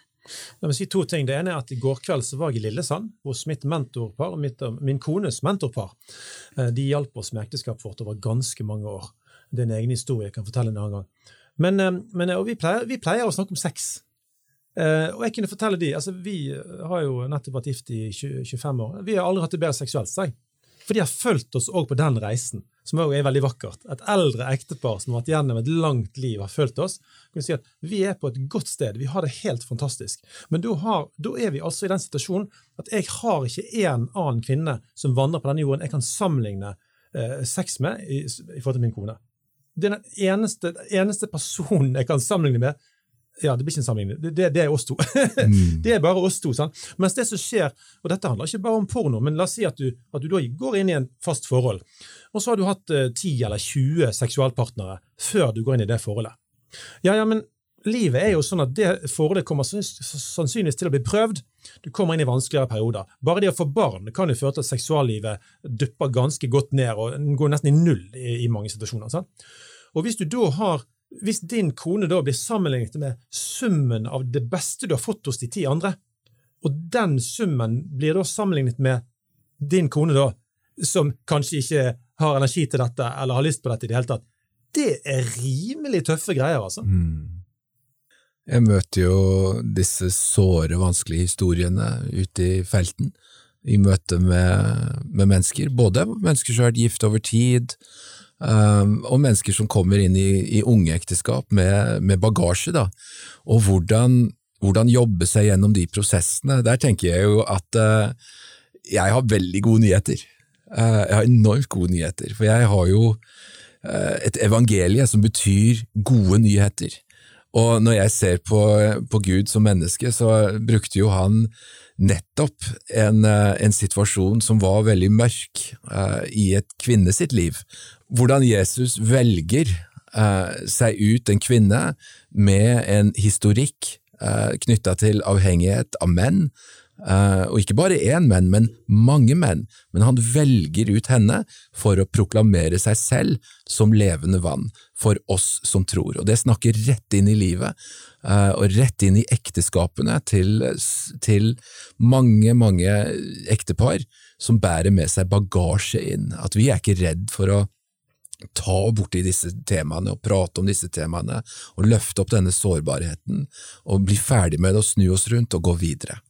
La meg si to ting. Det ene er at I går kveld så var jeg i Lillesand hos mitt mentorpar og mitt, min kones mentorpar. Eh, De hjalp oss med ekteskapet vårt over ganske mange år. Det er en egen historie jeg kan fortelle en annen gang. Men, eh, men og vi, pleier, vi pleier å snakke om sex. Eh, og jeg kunne fortelle de, altså Vi har jo nettopp vært gift i 20, 25 år. Vi har aldri hatt det bedre seksuelt, Seg. For de har fulgt oss òg på den reisen, som også er veldig vakkert. Et eldre ektepar som har vært gjennom et langt liv, har fulgt oss. Kan si at Vi er på et godt sted, vi har det helt fantastisk. Men da, er vi altså i den situasjonen at jeg har ikke en annen kvinne som vandrer på denne jorden jeg kan sammenligne eh, sex med i, i forhold til min kone. Det er den eneste, eneste personen jeg kan sammenligne med. Ja, det blir ikke en sammenligning. Det, det, det er oss to. det er bare oss to. sant? Mens det som skjer, og dette handler ikke bare om porno, men la oss si at du, at du da går inn i en fast forhold, og så har du hatt eh, 10 eller 20 seksualpartnere før du går inn i det forholdet. Ja, ja, men livet er jo sånn at det forholdet kommer sannsynligvis til å bli prøvd. Du kommer inn i vanskeligere perioder. Bare det å få barn kan jo føre til at seksuallivet dupper ganske godt ned og går nesten i null i, i mange situasjoner. sant? Og hvis du da har hvis din kone da blir sammenlignet med summen av det beste du har fått hos de ti andre, og den summen blir da sammenlignet med din kone da, som kanskje ikke har energi til dette eller har lyst på dette i det hele tatt, det er rimelig tøffe greier, altså. Mm. Jeg møter jo disse såre, vanskelige historiene ute i felten, i møte med, med mennesker. Både mennesker som har vært gift over tid, um, og mennesker som kommer inn i, i unge ekteskap med, med bagasje. Da. Og hvordan, hvordan jobbe seg gjennom de prosessene. Der tenker jeg jo at uh, jeg har veldig gode nyheter. Uh, jeg har enormt gode nyheter, for jeg har jo uh, et evangelie som betyr gode nyheter. Og når jeg ser på, på Gud som menneske, så brukte jo han nettopp en, eh, en situasjon som var veldig mørk uh, i et kvinne sitt liv. Hvordan Jesus velger uh, seg ut en kvinne med en historikk uh, knytta til avhengighet av menn, og ikke bare én menn, men mange menn, men han velger ut henne for å proklamere seg selv som levende vann for oss som tror. Og det snakker rett inn i livet, eh, og rett inn i ekteskapene til, til mange, mange ektepar som bærer med seg bagasje inn. At vi er ikke redd for å ta borti disse temaene og prate om disse temaene, og løfte opp denne sårbarheten, og bli ferdig med det og snu oss rundt og gå videre.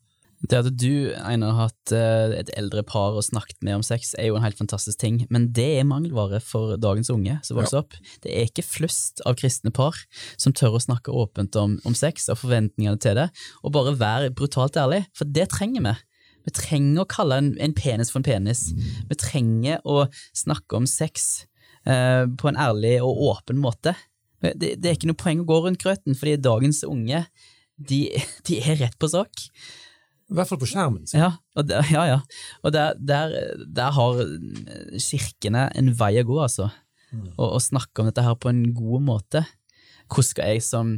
Det at du Einar, har hatt eh, et eldre par og snakket med om sex, er jo en helt fantastisk ting, men det er mangelvare for dagens unge som vokser ja. opp. Det er ikke flust av kristne par som tør å snakke åpent om, om sex og forventningene til det, og bare være brutalt ærlig, for det trenger vi. Vi trenger å kalle en, en penis for en penis. Vi trenger å snakke om sex eh, på en ærlig og åpen måte. Det, det, er ikke noe poeng å gå rundt grøten, fordi dagens unge de, de er rett på sak. I hvert fall på skjermen. Så. Ja, der, ja, ja. Og der, der, der, har kirkene en vei å gå, altså. Mm. Og, og snakke om dette her på en god måte. Hvordan skal jeg som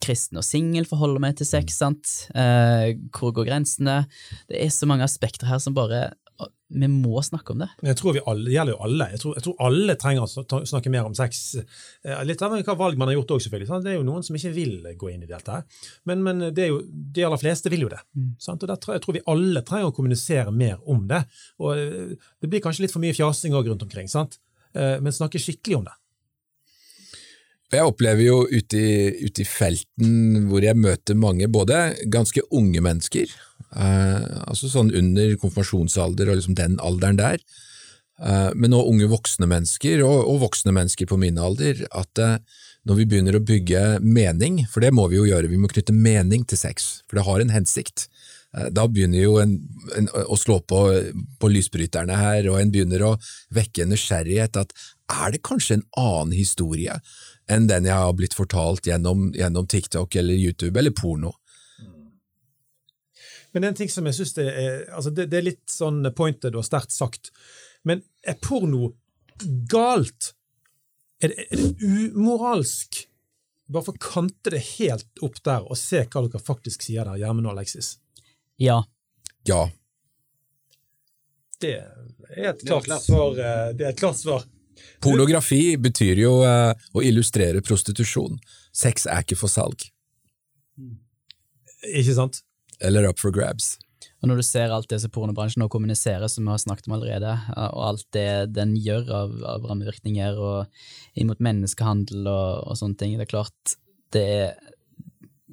kristen og singel forholde meg til sex? sant? Eh, hvor går grensene? Det er så mange aspekter her som bare vi må snakke om det. Jeg tror vi alle, Det gjelder jo alle. Jeg tror, jeg tror alle trenger å snakke mer om sex. Eh, litt av hva valg man har gjort òg, selvfølgelig. Sant? Det er jo noen som ikke vil gå inn i dette. Men, men det jo, de aller fleste vil jo det. Mm. Og der, Jeg tror vi alle trenger å kommunisere mer om det. Og eh, Det blir kanskje litt for mye fjasing òg rundt omkring, sant? Eh, men snakke skikkelig om det. Jeg opplever jo ute i, ute i, felten hvor jeg møter mange, både ganske unge mennesker, eh, altså sånn under konfirmasjonsalder og liksom den alderen der, eh, men også unge voksne mennesker, og, og, voksne mennesker på min alder, at eh, når vi begynner å bygge mening, for det må vi jo gjøre, vi må knytte mening til sex, for det har en hensikt. Eh, da begynner jo en, en, å slå på, på lysbryterne her, og en begynner å vekke en nysgjerrighet at er det kanskje en annen historie enn den jeg har blitt fortalt gjennom, gjennom TikTok eller YouTube eller porno. Men en ting som jeg synes det er, altså det, det er litt sånn pointed og sterkt sagt, men er porno galt? Er det, er det umoralsk? Bare for å kante det helt opp der og se hva dere faktisk sier der, Gjermund og Alexis. Ja. Ja. Det er et klart svar. Eh, det er et klart svar. Pornografi betyr jo eh, å illustrere prostitusjon. Sex er ikke for salg. Ikke sant? Eller up for grabs. Og når du ser alt det som pornobransjen nå kommuniserer, som vi har snakket om allerede, og alt det den gjør av, av rammevirkninger og inn mot menneskehandel og, og, sånne ting, det er klart det er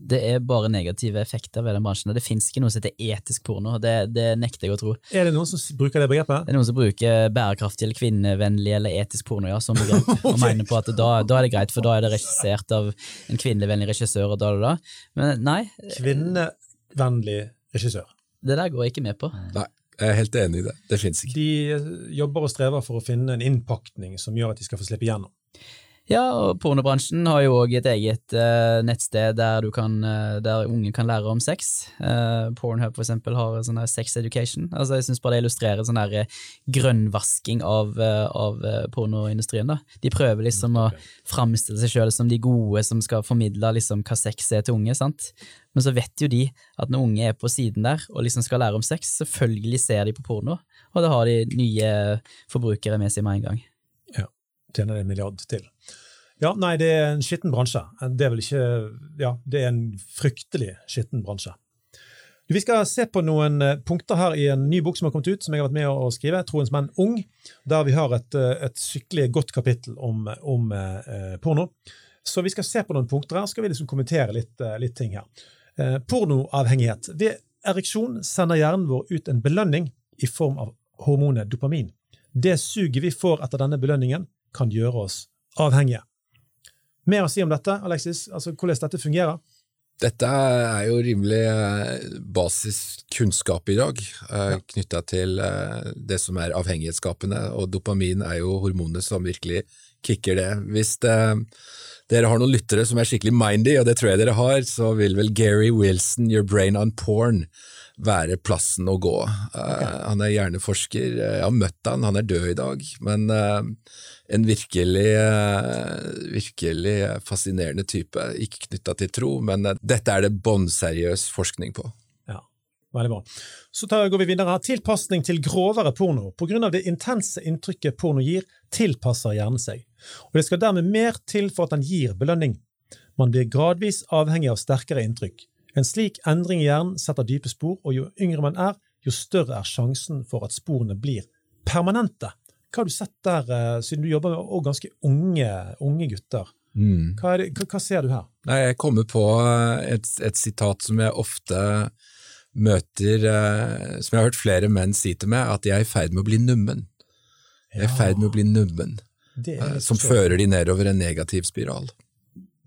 det er bare negative effekter ved den bransjen. Det fins ikke noe som heter etisk porno. Det, det, nekter jeg å tro. Er det noen som bruker det begrepet? Det er noen som bruker bærekraftig eller kvinnevennlig eller etisk porno ja, som begrep. okay. Og mener på at da, da, er det greit, for da er det regissert av en kvinnevennlig regissør. og da, da, da. Men nei. Kvinnevennlig regissør. Det der går jeg ikke med på. Nei. Jeg er helt enig i det. Det fins ikke. De jobber og strever for å finne en innpakning som gjør at de skal få slippe gjennom. Ja, og pornobransjen har jo òg et eget uh, nettsted der, kan, uh, der, unge kan lære om sex. Uh, Pornhub for eksempel har sånn sex education. Altså, jeg syns bare det illustrerer sånn der grønnvasking av, av pornoindustrien. da. De prøver liksom å framstille seg sjøl som de gode som skal formidle liksom hva sex er til unge. sant? Men så vet jo de at når unge er på siden der og liksom skal lære om sex, selvfølgelig ser de på porno, og da har de nye forbrukere med seg med en gang tjener en milliard til. Ja, nei, det er en skitten bransje. Det er vel ikke Ja, det er en fryktelig skitten bransje. Vi skal se på noen eh, punkter her i en ny bok som har kommet ut, som jeg har vært med å skrive, 'Troens menn ung', der vi har et, eh, et skikkelig godt kapittel om, om eh, porno. Så vi skal se på noen punkter her, skal vi liksom kommentere litt, eh, litt ting her. Eh, pornoavhengighet. Ved ereksjon sender hjernen vår ut en belønning i form av hormonet dopamin. Det suget vi får etter denne belønningen, kan gjøre oss avhengige. Mer å si om dette, Alexis, altså hvordan dette fungerer? Dette er jo rimelig eh, basiskunnskap i dag, eh, ja. knytta til eh, det som er avhengighetsskapende, og dopamin er jo hormonet som virkelig kicker det. Hvis det, dere har noen lyttere som er skikkelig mindy, og det tror jeg dere har, så vil vel Gary Wilson, Your Brain on Porn, være plassen å gå. Okay. han er hjerneforsker, jeg har møtt han, han er død i dag, men en virkelig, uh, virkelig fascinerende type. Ikke knytta til tro, men eh, dette er det bånnseriøs forskning på. Ja. Veldig bra. Så tar, går vi videre. Tilpasning til grovere porno. Av det intense inntrykket porno gir, tilpasser hjernen seg. Og det skal dermed mer til for at den gir belønning. Man blir gradvis avhengig av sterkere inntrykk. En slik endring i hjernen setter dype spor, og jo yngre man er, jo større er sjansen for at sporene blir permanente. Hva har du sett der, eh, siden du jobber med ganske unge, unge gutter? Mm. Hva, det, hva, hva ser du her? Nei, jeg kommer på eh, et, et sitat som jeg ofte møter, eh, som jeg har hørt flere menn si til meg, at de er i ferd med å bli nummen. Jeg er i ferd med å bli nummen, som fører de nedover en negativ spiral.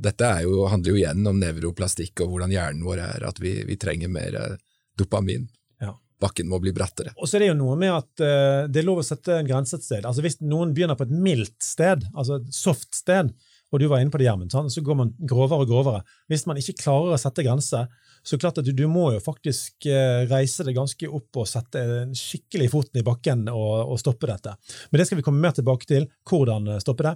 Dette jo, handler jo igjen om nevroplastikk og hvordan hjernen vår er, at vi, vi trenger mer eh, dopamin. Ja. Bakken må bli brattere. Og så er det jo noe med at uh, det er lov å sette en grense et sted. Altså Hvis noen begynner på et mildt sted, altså et soft sted, og du var inne på det, Gjermund, så går man grovere og grovere. Hvis man ikke klarer å sette grenser, så klart at du, du må jo faktisk eh, reise det ganske opp og sette en skikkelig foten i bakken og, og stoppe dette. Men det skal vi komme mer tilbake til, hvordan stoppe det.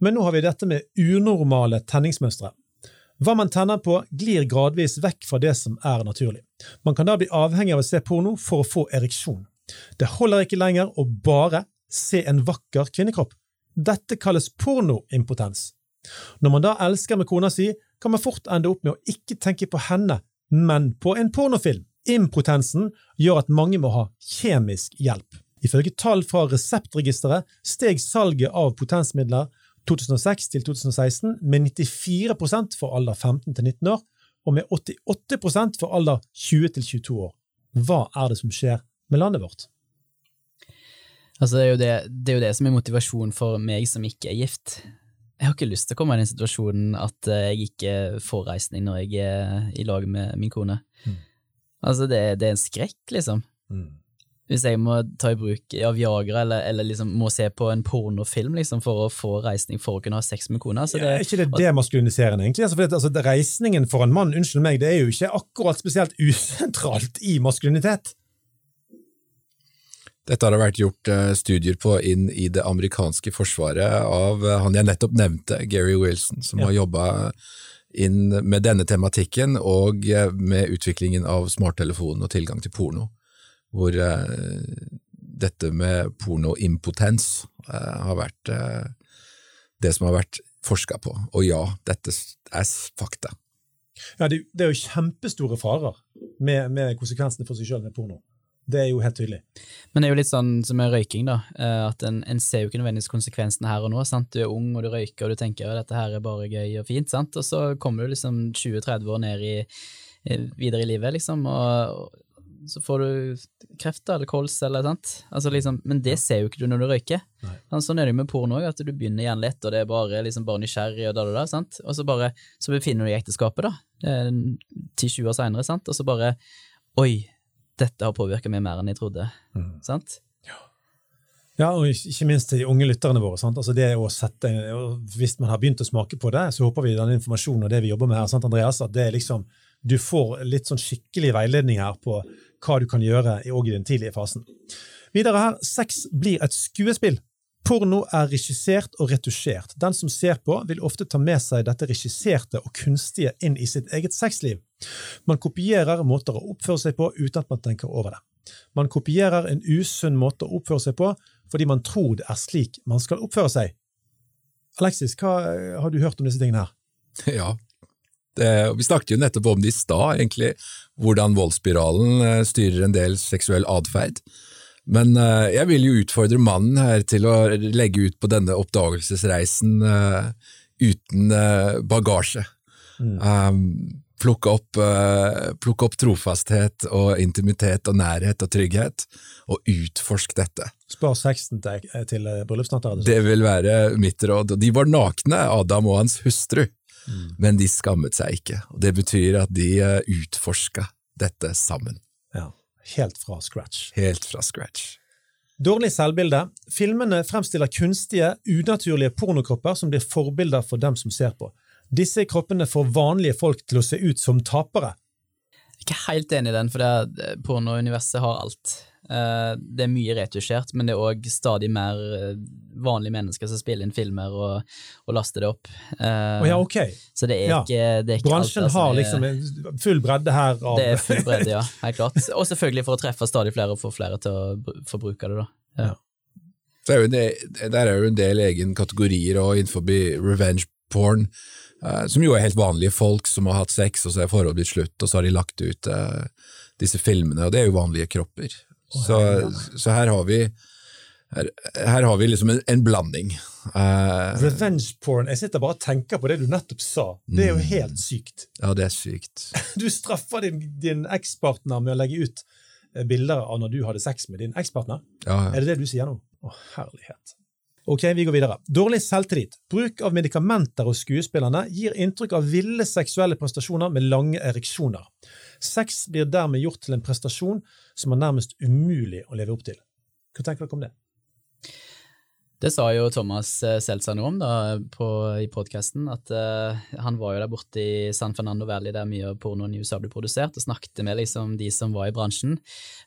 Men nå har vi dette med unormale tenningsmønstre. Hva man tenner på, glir gradvis vekk fra det som er naturlig. Man kan da bli avhengig av å se porno for å få ereksjon. Det holder ikke lenger å bare se en vakker kvinnekropp. Dette kalles pornoimpotens. Når man da elsker med kona si, kan man fort ende opp med å ikke tenke på henne, men på en pornofilm. Impotensen gjør at mange må ha kjemisk hjelp. Ifølge tall fra Reseptregisteret steg salget av potensmidler 2006 til 2016 med 94% for alder 15 til 19 år, og med 88% for alder 20 til 22 år. Hva er det som skjer med landet vårt? Altså, det, er jo det, det er jo det som er motivasjonen for meg som ikke er gift. Jeg har ikke lyst til å komme i den situasjonen at eh, jeg ikke får reisning når jeg er i lag med min kone. Mm. Altså, det, det er en skrekk, liksom. Hvis jeg må ta i bruk ja, Viagra, eller, eller liksom må se på en pornofilm liksom, for å få reisning for å kunne ha sex med kona. Så Ja, det, er ikke det demaskuliniserende, egentlig? Altså, for det, altså, det, reisningen for en mann unnskyld meg, det er jo ikke akkurat spesielt usentralt i maskulinitet. Dette har det vært gjort eh, studier på inn i det amerikanske forsvaret av eh, han jeg nettopp nevnte, Gary Wilson, som Ja. har jobba inn med denne tematikken og eh, med utviklingen av smarttelefonen og tilgang til porno, hvor eh, dette med pornoimpotens eh, har vært eh, det som har vært forska på. Og ja, dette er fakta. Ja, det, det er jo kjempestore farer med, med konsekvensene for seg sjøl med porno. Det er jo helt tydelig. Men det er jo litt sånn som med røyking, da. eh, At en, en ser jo ikke nødvendigvis konsekvensene her og nå. sant? Du er ung og du røyker og du tenker at dette her er bare gøy og fint, sant? og så kommer du liksom 20-30 år ned i, videre i livet, liksom, og så får du kreft eller kols eller sant. Altså liksom, Men det ser jo ikke du når du røyker. Nei. Sånn er det jo med porno òg, at du begynner gjerne lett, og det er bare, liksom, bare nysgjerrig, og da, da, da, sant? og så bare så befinner du deg i ekteskapet, da, eh, 10-20 år seinere, sant, og så bare Oi, dette har påvirka meg mer enn jeg trodde. Sant? Ja, og ikke minst til de unge lytterne våre. Sant? Altså sette, Hvis man har begynt å smake på det, så håper vi den informasjonen og det vi jobber med her, sant, Andreas, at det er liksom, du får litt sånn skikkelig veiledning her på hva du kan gjøre i, i den tidlige fasen. Videre her, sex blir et skuespill. Porno er regissert og retusjert. Den som ser på, vil ofte ta med seg dette regisserte og kunstige inn i sitt eget sexliv. Man kopierer måter å oppføre seg på uten at man tenker over det. Man kopierer en usunn måte å oppføre seg på fordi man tror det er slik man skal oppføre seg. Alexis, hva eh, har du hørt om disse tingene her? Ja. Det, vi snakket jo nettopp om det i stad, egentlig, hvordan voldsspiralen eh, styrer en del seksuell atferd. Men eh, jeg vil jo utfordre mannen her til å legge ut på denne oppdagelsesreisen eh, uten eh, bagasje. Mm. plukke opp, eh, plukke opp trofasthet og intimitet og nærhet og trygghet, og utforsk dette. Spar sexen til, til eh, bryllupsnatta. rett og slett. Det vil være mitt råd. De var nakne, Adam og hans hustru, men de skammet seg ikke. Og Det betyr at de eh, utforska dette sammen, Ja, helt fra scratch. helt fra scratch. Dårlig selvbilde. Filmene fremstiller kunstige, unaturlige pornokropper som blir forbilder for dem som ser på. Disse kroppene får vanlige folk til å se ut som tapere. Ikke helt enig i den, for det, pornouniverset har alt. Eh, det er mye retusjert, men det er òg stadig mer eh, vanlige mennesker som spiller inn filmer og, og laster det opp. Uh, oh, ja, ok. Så det er ja. ikke, det er ikke Bransjen alt, har liksom full bredde her. Av... Det er full bredde, ja. Helt klart. Og selvfølgelig for å treffe stadig flere og få flere til å forbruke det. da. Ja. Er del, der er jo en del egen kategorier og innenfor revenge porn, uh, som jo er helt vanlige folk som har hatt sex, og så er forholdet blitt slutt, og så har de lagt ut uh, disse filmene, og det er jo vanlige kropper. Så, så her har vi her, her, har vi liksom en, en blanding. Uh, Revenge porn. Jeg sitter bare og tenker på det du nettopp sa. Det er jo mm. helt sykt. Ja, det er sykt. Du straffer din, din ekspartner med å legge ut eh, bilder av når du hadde sex med din ekspartner. Ja, ja. Er det det du sier nå? Å, herlighet. Ok, vi går videre. Dårlig selvtillit. Bruk av medikamenter hos skuespillerne gir inntrykk av ville seksuelle prestasjoner med lange ereksjoner. Sex blir dermed gjort til en prestasjon som er nærmest umulig å leve opp til. Hva tenker dere om det? Det sa jo Thomas eh, Seltzer noe om da, på, i podkasten, at uh, han var jo der borte i San Fernando Valley der mye av pornoen i USA ble produsert, og snakket med liksom de som var i bransjen.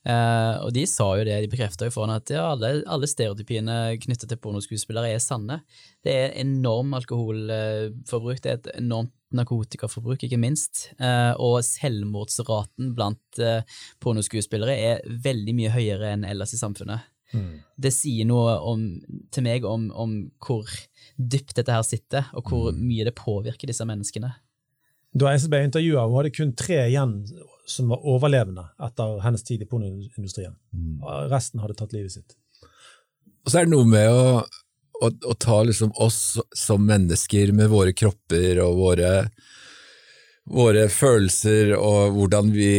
Uh, og de sa jo det, de bekrefta jo for at ja, alle, alle stereotypiene knyttet til pornoskuespillere er sanne. Det er enorm alkoholforbruk, det er et enormt narkotikaforbruk, ikke minst. Og selvmordsraten blant pornoskuespillere er veldig mye høyere enn ellers i samfunnet. Mm. Det sier noe om, til meg om, om, hvor dypt dette her sitter, og hvor mm. mye det påvirker disse menneskene. Da SB intervjua henne, hadde kun tre igjen som var overlevende etter hennes tid i pornoindustrien. Mm. Resten hadde tatt livet sitt. Og så er det noe med å, å, å ta liksom oss som mennesker med våre kropper og våre våre følelser og hvordan vi,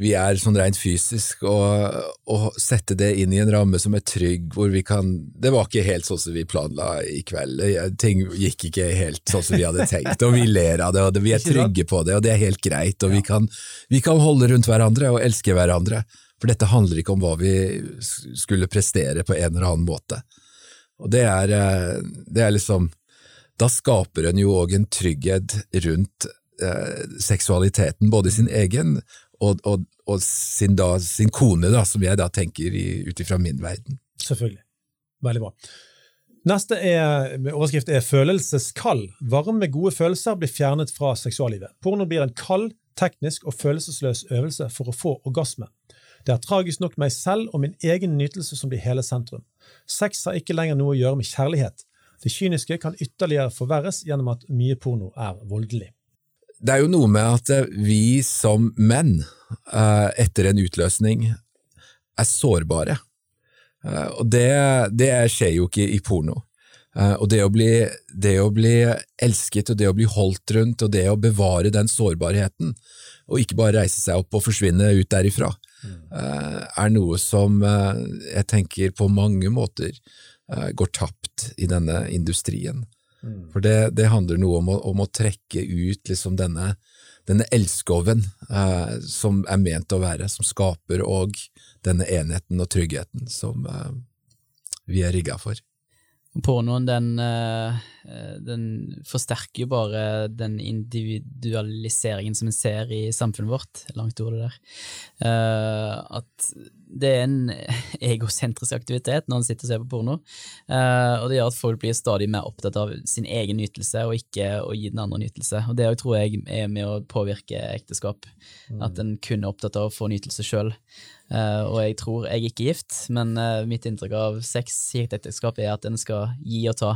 vi er sånn rent fysisk, og, og, sette det inn i en ramme som er trygg, hvor vi kan Det var ikke helt sånn som vi planla i kveld, ting gikk ikke helt sånn som vi hadde tenkt, og vi ler av det, og vi er trygge på det, og det er helt greit, og vi kan, vi kan holde rundt hverandre og elske hverandre, for dette handler ikke om hva vi skulle prestere på en eller annen måte. Og det er, eh, det er liksom Da skaper en jo òg en trygghet rundt seksualiteten, både sin egen og, og, og sin, da, sin, kone, da, som jeg da tenker ut ifra min verden. Selvfølgelig. Veldig bra. Neste er, overskrift er 'Følelseskall'. Varme, gode følelser blir fjernet fra seksuallivet. Porno blir en kald, teknisk og følelsesløs øvelse for å få orgasme. Det er tragisk nok meg selv og min egen nytelse som blir hele sentrum. Sex har ikke lenger noe å gjøre med kjærlighet. Det kyniske kan ytterligere forverres gjennom at mye porno er voldelig det er jo noe med at eh, vi som menn, eh, etter en utløsning, er sårbare. Eh, og det, det skjer jo ikke i porno. Og det å, bli, det å, bli, elsket og det å bli holdt rundt og det å bevare den sårbarheten, og ikke bare reise seg opp og forsvinne ut derifra, er noe som jeg tenker på mange måter går tapt i denne industrien. Mm. For det, det, handler noe om å, om å trekke ut liksom denne, denne elskoven eh, som er ment å være, som skaper og denne enheten og tryggheten som eh, vi er rigga for. Pornoen den, eh, den, forsterker jo bare den individualiseringen som en ser i samfunnet vårt. Langt ord, det der. Uh, at det er en egosentrisk aktivitet når en sitter og ser på porno. Uh, og det gjør at folk blir stadig mer opptatt av sin egen nytelse, og ikke å gi den andre nytelse. Og det tror jeg er med å påvirke ekteskap. Mm. At en kun er opptatt av å få nytelse sjøl. Uh, og jeg tror jeg er ikke gift, men mitt inntrykk av sex i et ekteskap er at en skal gi og ta.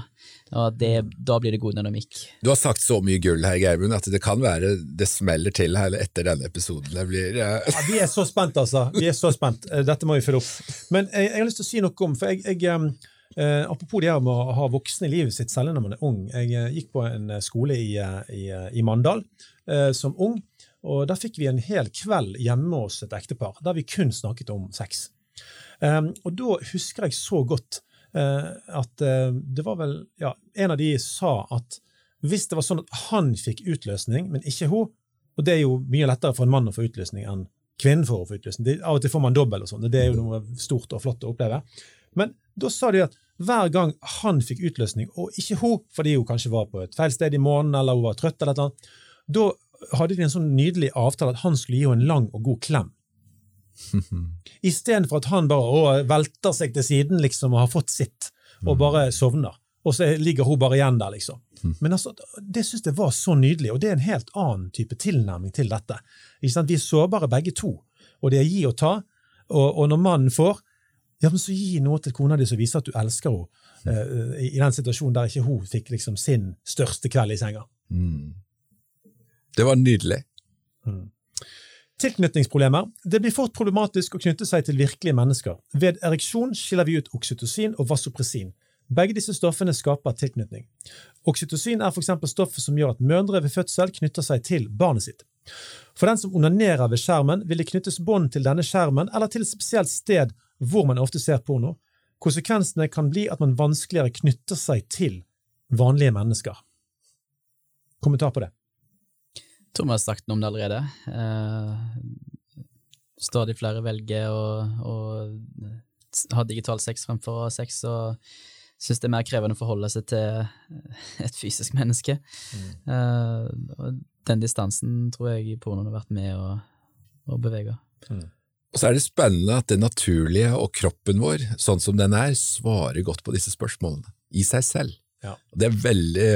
Og det, da blir det god dynamikk. Du har sagt så mye gull her, Geirmund, at det kan være det smeller til her etter denne episoden. Det blir, ja, vi er så spent, altså. Vi er så spent. Dette må vi følge opp. Men jeg, jeg, har lyst til å si noe om for jeg, jeg Uh, apropos det med å ha voksne i livet sitt selv når man er ung. Jeg gikk på en skole i, i, i Mandal eh, som ung, og da fikk vi en hel kveld hjemme hos et ektepar der vi kun snakket om sex. Um, og da husker jeg så godt uh, at uh, det var vel ja, En av de sa at hvis det var sånn at han fikk utløsning, men ikke hun, og det er jo mye lettere for en mann å få utløsning enn kvinnen for å få utløsning. Det, av og til får man dobbel, og sånn, det er jo noe stort og flott å oppleve. Men da sa de at hver gang han fikk utløsning, og ikke hun, fordi hun kanskje var på et feil sted i måneden eller hun var trøtt, eller noe, da hadde de en sånn nydelig avtale at han skulle gi henne en lang og god klem. Istedenfor at han bare å, velter seg til siden liksom, og har fått sitt, og bare sovner. Og så ligger hun bare igjen der, liksom. Men altså, det syns jeg var så nydelig, og det er en helt annen type tilnærming til dette. Ikke sant? Vi er sårbare begge to, og det er gi og ta. Og, og når mannen får, ja, men så gi noe til kona di som viser at du elsker henne, eh, i den situasjonen der ikke hun fikk liksom sin største kveld i senga. Det var nydelig. Tilknytningsproblemer. Det blir fort problematisk å knytte seg til virkelige mennesker. Ved ereksjon skiller vi ut oksytocin og vasopressin. Begge disse stoffene skaper tilknytning. Oksytocin er f.eks. stoffet som gjør at mødre ved fødsel knytter seg til barnet sitt. For den som onanerer ved skjermen, vil det knyttes bånd til denne skjermen eller til et spesielt sted hvor man ofte ser porno. Konsekvensene kan bli at man vanskeligere knytter seg til vanlige mennesker. Kommentar på det. Vi har sagt noe om det allerede. Eh, stadig flere velger å, å ha digital sex fremfor sex, og syns det er mer krevende å forholde seg til et fysisk menneske. Eh, og den distansen tror jeg pornoen har vært med å, å bevege. Og så er det spennende at det naturlige og kroppen vår, sånn som den er, svarer godt på disse spørsmålene. I seg selv. Ja. Det er veldig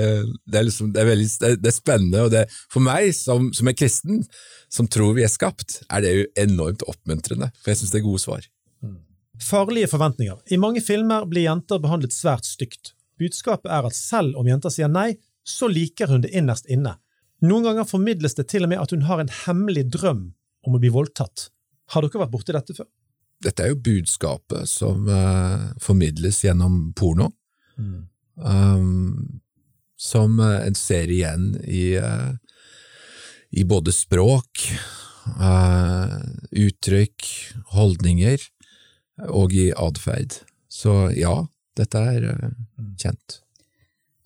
det er, liksom, det er, veldig, det er, spennende, og det, for meg som, som er kristen, som tror vi er skapt, er det jo enormt oppmuntrende, for jeg syns det er gode svar. Farlige forventninger. I mange filmer blir jenter behandlet svært stygt. Budskapet er at selv om jenter sier nei, så liker hun det innerst inne. Noen ganger formidles det til og med at hun har en hemmelig drøm om å bli voldtatt. Har dere vært borti dette før? Dette er jo budskapet som uh, formidles gjennom porno, um, som eh, en ser igjen i, eh, i både språk, uh, uttrykk, holdninger og i atferd. Så ja, dette er uh, kjent.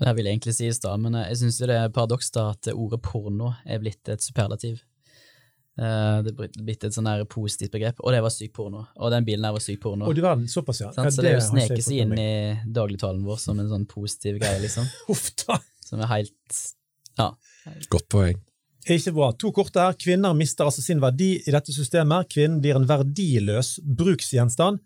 Det vil jeg egentlig si i stad, men jeg syns det er paradoks da at ordet porno er blitt et superlativ. Eh, Det er blitt et sånn positivt begrep, og det var syk porno. Og den bilen her var syk porno. Og du verden, såpass, ja. Sånn, Så det det jeg seg inn i dagligtalen vår som en sånn positiv greie, liksom. Uff da! Som er helt Ja. Godt poeng. Ikke bra. To korte her. Kvinner mister altså sin verdi i dette systemet. Kvinnen blir en verdiløs bruksgjenstand.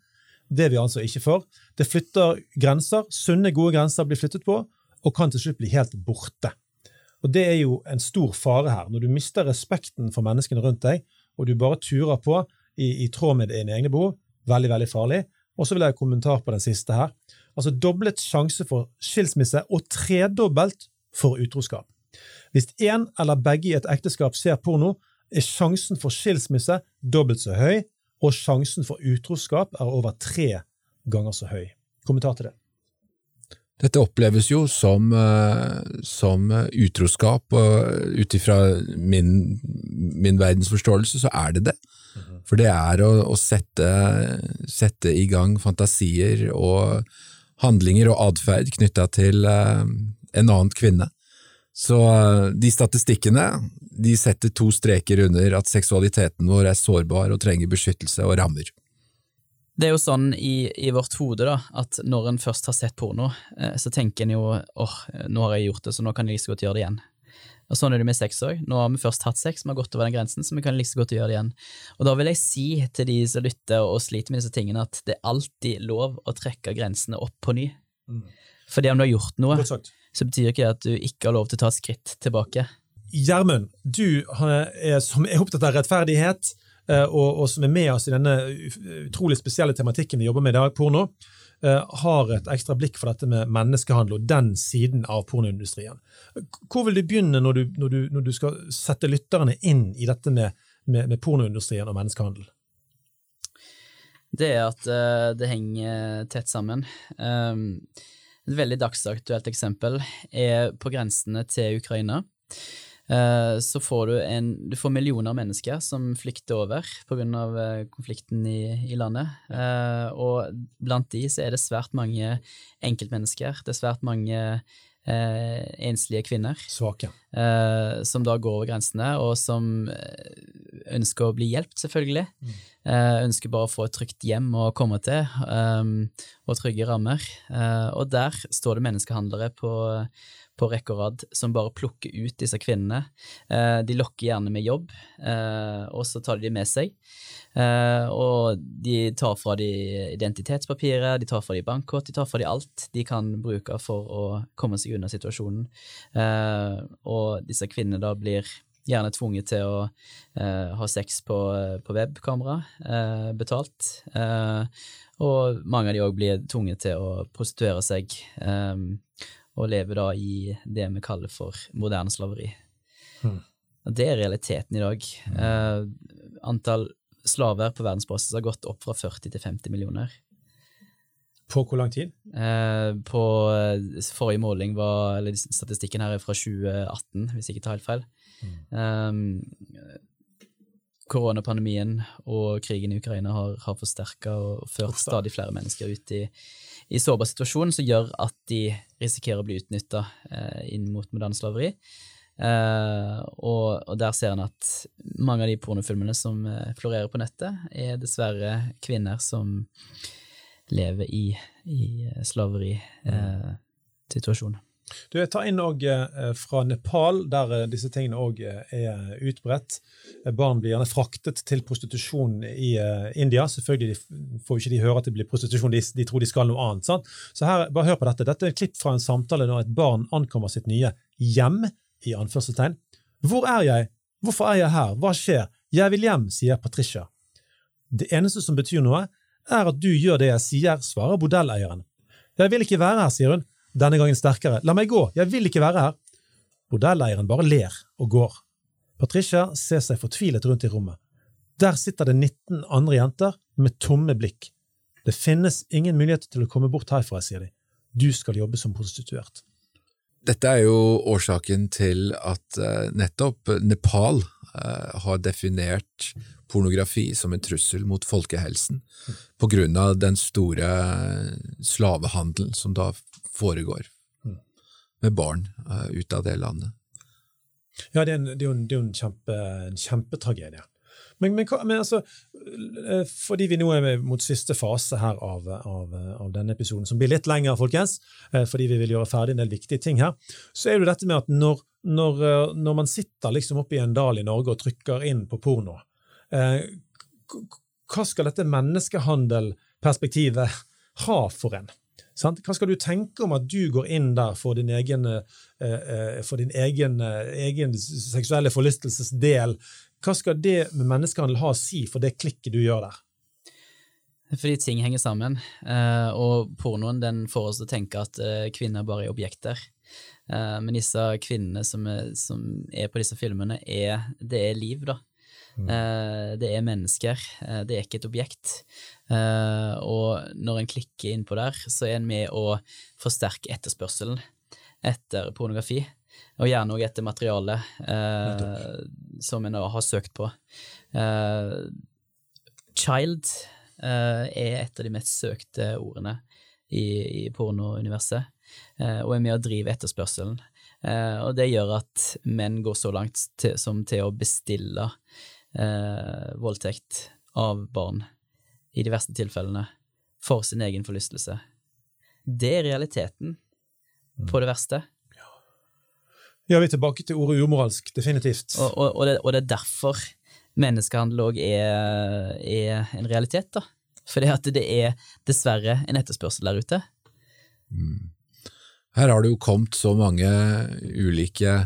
Det er vi altså ikke for. Det flytter grenser. Sunne, gode grenser blir flyttet på, og kan til slutt bli helt borte. Og Det er jo en stor fare her. Når du mister respekten for menneskene rundt deg, og du bare turer på i, i tråd med dine egne behov, veldig, veldig farlig. Og så vil jeg ha kommentar på den siste her. Altså doblet sjanse for skilsmisse og tredobbelt for utroskap. Hvis én eller begge i et ekteskap ser porno, er sjansen for skilsmisse dobbelt så høy, og sjansen for utroskap er over tre ganger så høy. Kommentar til det. Dette oppleves jo som, eh, som utroskap, og ut ifra min, min verdensforståelse så er det det. For det er å, å sette, sette i gang fantasier og handlinger og atferd knytta til eh, en annen kvinne. Så eh, de statistikkene de setter to streker under at seksualiteten vår er sårbar og trenger beskyttelse og rammer. Det er jo sånn i, i vårt hode da, at når en først har sett porno, eh, så tenker en jo åh, nå har jeg gjort det, så nå kan jeg like godt gjøre det igjen. Og Sånn er det med sex òg. Nå har vi først hatt sex, vi har gått over den grensen, så vi kan like liksom godt gjøre det igjen. Og Da vil jeg si til de som lytter og sliter med disse tingene, at det er alltid lov å trekke grensene opp på ny. Fordi om du har gjort noe, så betyr ikke det at du ikke har lov til å ta et skritt tilbake. Gjermund, du er, som er opptatt av rettferdighet, og, og som er med oss i denne utrolig spesielle tematikken vi jobber med i dag, porno, eh, har et ekstra blikk for dette med menneskehandel og den siden av pornoindustrien. Hvor vil du begynne når du, når du, når du skal sette lytterne inn i dette med, med, med pornoindustrien og menneskehandel? Det er at uh, det henger tett sammen. Um, et veldig dagsaktuelt eksempel er på grensene til Ukraina. Eh, så får du, en, du får millioner av mennesker som flykter over pga. Uh, konflikten i, i landet. Eh, og blant de så er det svært mange enkeltmennesker. Det er svært mange eh, enslige kvinner Svake. eh, som da går over grensene, og som eh, ønsker å bli hjulpet, selvfølgelig. Eh, ønsker bare å få et trygt hjem å komme til, og trygge rammer. Og der står det menneskehandlere på, på rekke og rad som bare plukker ut disse kvinnene. Uh, de lokker gjerne med jobb, uh, og så tar de dem med seg. og de tar fra de identitetspapiret, de tar fra de bankkort, de tar fra de alt de kan bruke for å komme seg unna situasjonen. og disse kvinnene da blir gjerne tvunget til å ha sex på, på webkamera, betalt. Og mange av de òg blir tvunget til å prostituere seg og leve da i det vi kaller for moderne slaveri. Mm. Det er realiteten i dag. antall slaver på verdensbasis har gått opp fra 40 til 50 millioner. På hvor lang tid? på forrige måling var, eller Statistikken her er fra 2018, hvis jeg ikke tar helt feil. Um, koronapandemien og krigen i Ukraina har, har forsterka og ført stadig flere mennesker ut i, i sårbar situasjon, som gjør at de risikerer å bli utnytta eh, inn mot moderne slaveri. Eh, og, og, der ser en at mange av de pornofilmene som eh, florerer på nettet, er dessverre kvinner som lever i, i eh, slaverisituasjon. Du, Jeg tar inn òg eh, fra Nepal, der eh, disse tingene òg eh, er utbredt. Barn blir gjerne fraktet til prostitusjon i India. Selvfølgelig får ikke de høre at det blir prostitusjon, de, de tror de skal noe annet. Sant? Så her, bare hør på dette. Dette er et klipp fra en samtale når et barn ankommer sitt nye hjem. i anførselstegn. Hvor er jeg? Hvorfor er jeg her? Hva skjer? Jeg vil hjem, sier Patricia. Det eneste som betyr noe, er at du gjør det jeg sier, svarer bordelleieren. Jeg vil ikke være her, sier hun denne gangen sterkere. La meg gå, jeg vil ikke være her. Bordelleieren bare ler og går. Patricia ser seg fortvilet rundt i rommet. Der sitter det 19 andre jenter med tomme blikk. Det finnes ingen mulighet til å komme bort herfra, sier de. Du skal jobbe som prostituert. Dette er jo årsaken til at uh, nettopp Nepal uh, har definert pornografi som en trussel mot folkehelsen, på grunn av den store slavehandelen som da foregår mm. med barn uh, ut av det landet. Ja, det er, en, det er jo en, det er en, kjempe, en kjempetragedie. Men, men, men, altså, eh, fordi vi nå er mot siste fase her av, av, av, denne episoden, som blir litt lengre, folkens, eh, fordi vi vil gjøre ferdig en del viktige ting her, så er det dette med at når, når, når man sitter liksom oppe i en dal i Norge og trykker inn på porno, eh, hva skal dette menneskehandelperspektivet ha for en? Sant? Hva skal du tenke om at du går inn der for din egen, eh, eh for din egen, eh, egen seksuelle forlystelses del? Hva skal det med menneskehandel ha å si for det klikket du gjør der? Fordi ting henger sammen, og pornoen den får oss til å tenke at kvinner bare er objekter. Men disse kvinnene som er, som er, på disse filmene, er, det er liv, da. Mm. Det er mennesker, det er ikke et objekt. Uh, og når en klikker innpå der, så er en med å forsterke etterspørselen etter pornografi. Og gjerne òg etter materiale uh, som en har søkt på. Uh, child er et av de mest søkte ordene i, i pornouniverset, og er med å drive etterspørselen. og det gjør at menn går så langt til, som til å bestille voldtekt av barn i de verste tilfellene, for sin egen forlystelse. Det er realiteten mm. på det verste. Ja, vi er tilbake til ordet umoralsk, definitivt. Og, og, og, det, og det, er derfor menneskehandel òg er, er, en realitet, da. Fordi at det er dessverre en etterspørsel der ute. Mm. Her har det jo kommet så mange ulike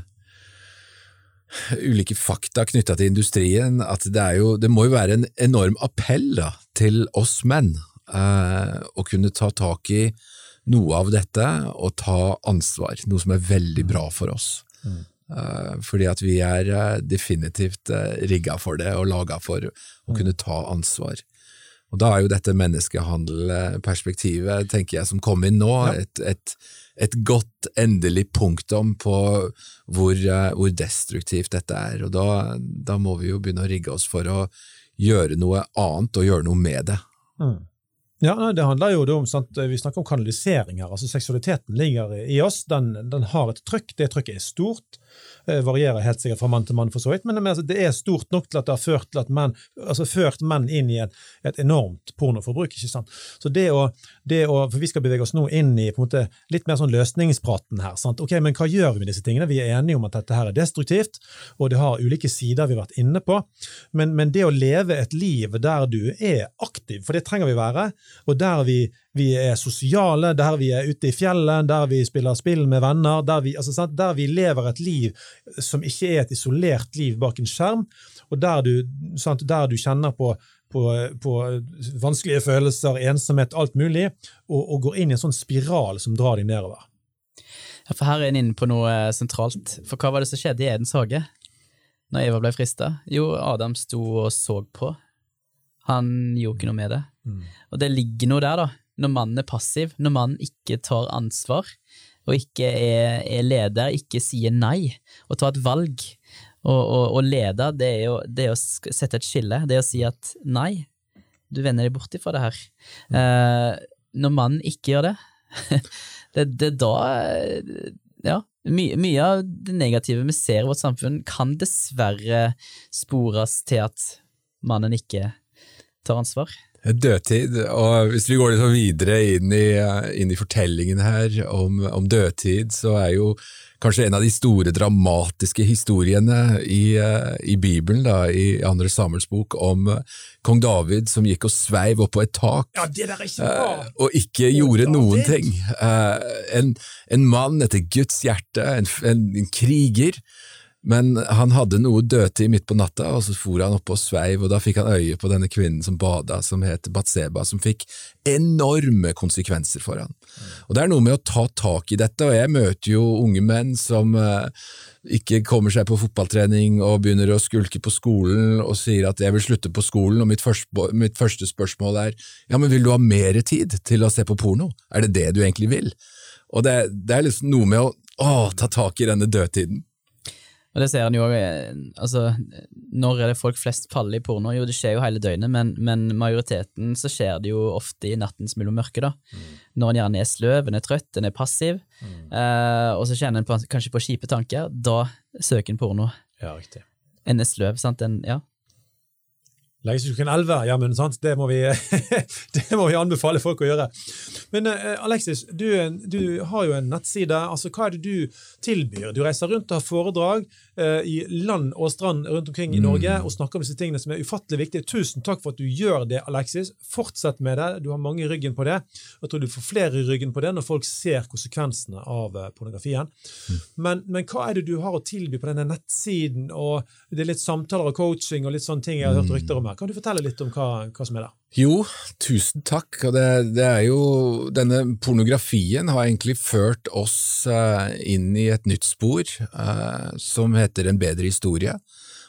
ulike fakta knytta til industrien, at det, jo, det, må jo være en enorm appell da, til oss menn eh, å kunne ta tak i noe av dette og ta ansvar, noe som er veldig bra for oss. Mm. Eh, fordi at vi er eh, definitivt eh, rigga for det og laga for å kunne ta ansvar. Og Da er jo dette menneskehandelperspektivet, tenker jeg, som kom inn nå, ja. et, et, et, godt endelig punktum på hvor, eh, hvor, destruktivt dette er. Og da, da, må vi jo begynne å rigge oss for å gjøre noe annet og gjøre noe med det. Mm. Ja, det handler jo om, sant? Vi snakker om kanalisering her. altså Seksualiteten ligger i oss, den, den har et trykk. Det trykket er stort. Eh, varierer helt sikkert fra mann til mann, for så vidt, men det er stort nok til at det har ført, menn, altså ført menn inn i et, et enormt pornoforbruk. ikke sant? Så det å, det å, for Vi skal bevege oss nå inn i på en måte litt mer sånn løsningspraten her. sant? Ok, Men hva gjør vi med disse tingene? Vi er enige om at dette her er destruktivt, og det har ulike sider vi har vært inne på. Men, men det å leve et liv der du er aktiv, for det trenger vi være, og der vi vi er sosiale, der vi er ute i fjellet, der vi spiller spill med venner, der vi, altså, der vi, lever et liv som ikke er et isolert liv bak en skjerm, og der du, sant, der du kjenner på, på, på, vanskelige følelser, ensomhet, alt mulig, og, og, går inn i en sånn spiral som drar deg nedover. Ja, for Her er en inne på noe sentralt. For hva var det som skjedde i Edens hage når Eva ble frista? Jo, Adam sto og så på. Han gjorde ikke noe med det. Mm. Og det ligger noe der, da når mannen er passiv, når mannen ikke tar ansvar og ikke er, er leder, ikke sier nei, og tar et valg. Og leder, det er, jo, det er, å sette et skille, det er å si at nei, du vender deg bort ifra det her. Eh, når mannen ikke gjør det, det, er da Ja, mye, mye av det negative vi ser i vårt samfunn, kan dessverre spores til at mannen ikke tar ansvar. Dødtid, og hvis vi går litt videre inn i, inn i fortellingen her om, om, dødtid, så er jo kanskje en av de store dramatiske historiene i, i Bibelen, da, i andre Samuels bok, om kong David som gikk og sveiv opp på et tak ja, ikke. Uh, og ikke gjorde noen ting. Uh, en, en, mann etter Guds hjerte, en, en, en kriger men han hadde noe dødtid midt på natta, og så for han opp og sveiv, og da fikk han øye på denne kvinnen som bada, som het Batseba, som fikk enorme konsekvenser for han. Og Det er noe med å ta tak i dette, og jeg møter jo unge menn som eh, ikke kommer seg på fotballtrening og begynner å skulke på skolen og sier at jeg vil slutte på skolen, og mitt første, mitt første spørsmål er ja, men vil du ha mer tid til å se på porno? Er det det du egentlig vil? Og det, det er liksom noe med å, å ta tak i denne dødtiden. Og det ser en jo eh, altså, Når er det folk flest faller i porno? Jo, det skjer jo hele døgnet, men, men majoriteten så skjer det jo ofte i nattens mørke, da. Mm. Når en gjerne er sløv, en er trøtt, en er passiv, mm. eh, og så kjenner en på, kanskje på kjipe tanker. Da søker en porno. Ja, riktig. En er sløv, sant. En, ja. Legges ikke ja men sant, Det, må vi, det må vi anbefale folk å gjøre. Men uh, Alexis, du, du, har jo en nettside. altså Hva er det du tilbyr? Du reiser rundt og har foredrag i land og strand rundt omkring i Norge mm. og snakker om disse tingene som er ufattelig viktige. Tusen takk for at du gjør det, Alexis. Fortsett med det. Du har mange i ryggen på det. Jeg tror du får flere i ryggen på det når folk ser konsekvensene av uh, pornografien. Mm. Men, men, hva er det du har å tilby på denne nettsiden? og Det er litt samtaler og coaching og litt sånne ting jeg har hørt rykter om her. Kan du fortelle litt om hva, hva som er der? Jo, tusen takk. Og det, det, er jo Denne pornografien har egentlig ført oss uh, inn i et nytt spor uh, som heter En bedre historie.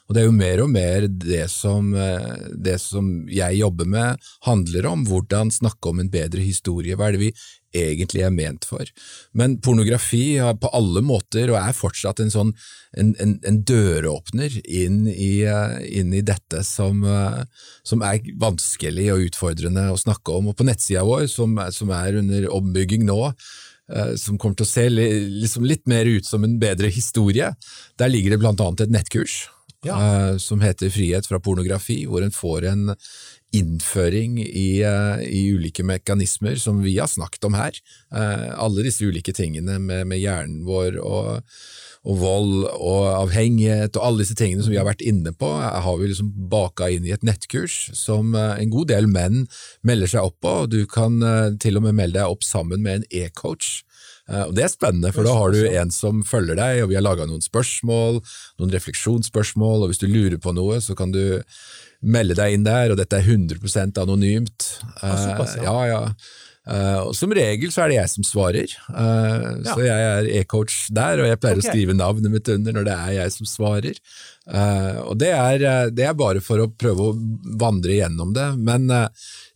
Og det er jo mer og mer det som, uh, det som jeg jobber med, handler om. Hvordan snakke om en bedre historie. Hva er det vi egentlig er ment for. Men pornografi har på alle måter, og er fortsatt en sånn en, en, en døråpner inn i, inn i dette som, som, er vanskelig og utfordrende å snakke om. Og på nettsida vår, som, som, er under ombygging nå, eh, som kommer til å se liksom litt mer ut som en bedre historie, der ligger det blant annet et nettkurs. Ja. Som heter Frihet fra pornografi, hvor en får en, innføring i, uh, i, ulike mekanismer som vi har snakket om her. Uh, alle disse ulike tingene med, med hjernen vår og, og, vold og avhengighet og alle disse tingene som vi har vært inne på, har vi liksom baka inn i et nettkurs som en god del menn melder seg opp på. Du kan til og med melde deg opp sammen med en e-coach. Og Det er spennende, for da har du en som følger deg, og vi har laga noen spørsmål, noen refleksjonsspørsmål, og hvis du lurer på noe, så kan du melde deg inn der, og dette er 100 anonymt. Ja. ja, ja. Uh, og Som regel så er det jeg som svarer, uh, ja. så jeg er e-coach der, og jeg pleier okay. å skrive navnet mitt under når det er jeg som svarer. Uh, og det er, det er, bare for å prøve å vandre gjennom det, men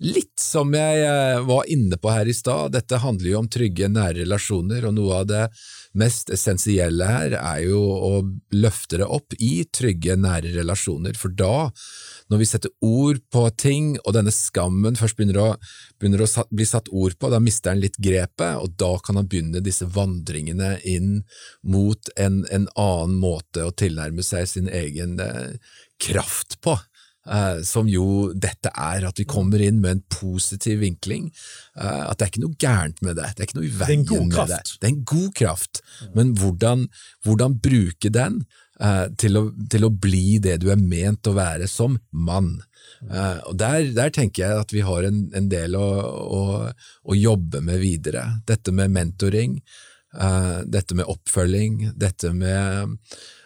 litt som jeg var inne på her i stad, dette handler jo om trygge, nære relasjoner, og noe av det mest essensielle her er jo å løfte det opp i trygge, nære relasjoner, for da når vi setter ord på ting, og denne skammen først begynner å, begynner å satt, bli satt ord på, da mister han litt grepet, og da kan han begynne disse vandringene inn mot en, en annen måte å tilnærme seg sin egen eh, kraft på. Uh, som jo dette er, at vi kommer inn med en positiv vinkling. Uh, at det er ikke noe gærent med det, det er ikke noe i veien med det. Det er en god kraft, men hvordan, hvordan bruke den uh, til, å, til, å, bli det du er ment å være som mann? og der, der, tenker jeg at vi har en, en del å, å, å, jobbe med videre. Dette med mentoring, dette med oppfølging, dette med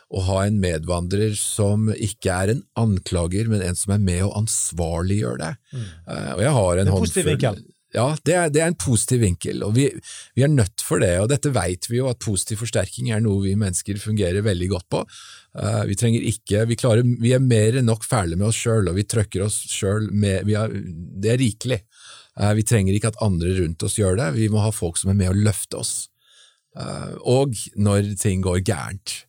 å ha en medvandrer som ikke er en anklager, men en som er med og ansvarliggjør det. Mm. Uh, og jeg har en, vinkel. Ja, det er, det er, en positiv vinkel, og vi, vi, er nødt for det. og Dette vet vi jo, at positiv forsterking er noe vi mennesker fungerer veldig godt på. Uh, vi trenger ikke, vi, klarer, vi er mer enn nok fæle med oss sjøl, og vi trøkker oss sjøl med Det er rikelig. Uh, vi trenger ikke at andre rundt oss gjør det, vi må ha folk som er med å løfte oss. Uh, og når ting går gærent.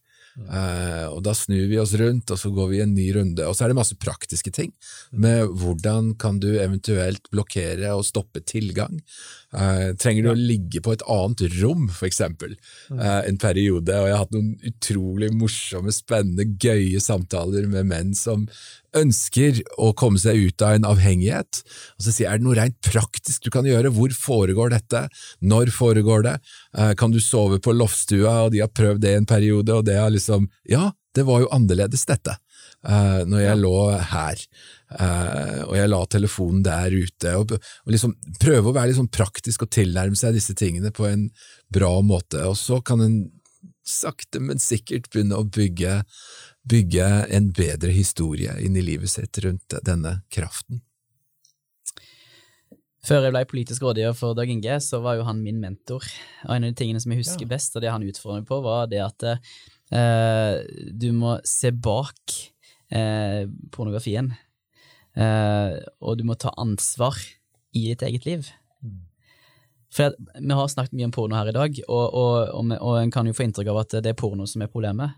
Uh, og Da snur vi oss rundt, og så går vi en ny runde. Og så er det masse praktiske ting med hvordan kan du eventuelt blokkere og stoppe tilgang. Uh, trenger du å ligge på et annet rom, eksempel, uh, en periode? Og jeg har hatt noen utrolig morsomme, spennende, gøye samtaler med menn som ønsker å komme seg ut av en avhengighet. Og så sier jeg, er det noe rent praktisk du kan gjøre? Hvor foregår dette? Når foregår det? Kan du sove på loftstua, og de har prøvd det en periode, og det har liksom Ja, det var jo annerledes, dette, når jeg lå her. Uh, og jeg la telefonen der ute, og, og liksom prøve å være litt sånn praktisk og tilnærme seg disse tingene på en bra måte. Og så kan en sakte, men sikkert begynne å bygge, bygge en bedre historie inn i livet sitt rundt denne kraften. Før jeg ble politisk rådgiver for Dag Inge, så var jo han min mentor. Og en av de tingene som jeg husker ja. best, og det han utfordret meg på, var det at uh, du må se bak uh, pornografien. Eh, og du må ta ansvar i ditt eget liv. Mm. For Vi har snakket mye om porno her i dag, og, og, og, og, en kan jo få inntrykk av at det er porno som er problemet.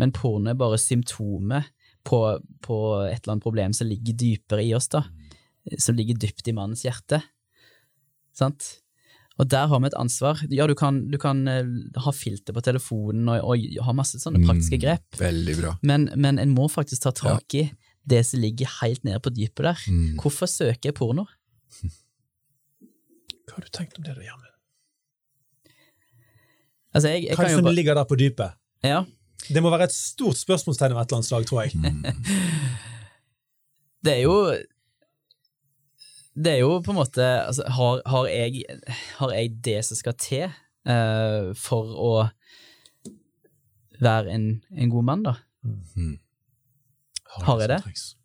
Men porno er bare symptomet på, på et eller annet problem som ligger dypere i oss, da. Som ligger dypt i mannens hjerte. Sant? Og der har vi et ansvar. Ja, du kan, du kan uh, ha filter på telefonen og, og, ha masse sånne praktiske mm, grep, mm, veldig bra. Men, men en må faktisk ta tak i det som ligger helt nede på dypet der. Mm. Hvorfor søker jeg porno? Hva har du tenkt om det, da, Gjermund? Altså, jeg, jeg Hva er det som ligger der på dypet? Ja. Det må være et stort spørsmålstegn av et eller annet slag, tror jeg. Mm. det er jo Det er jo på en måte altså, har, har, jeg, har, jeg, det som skal til uh, for å være en, en god mann, da? Mm. Har jeg det?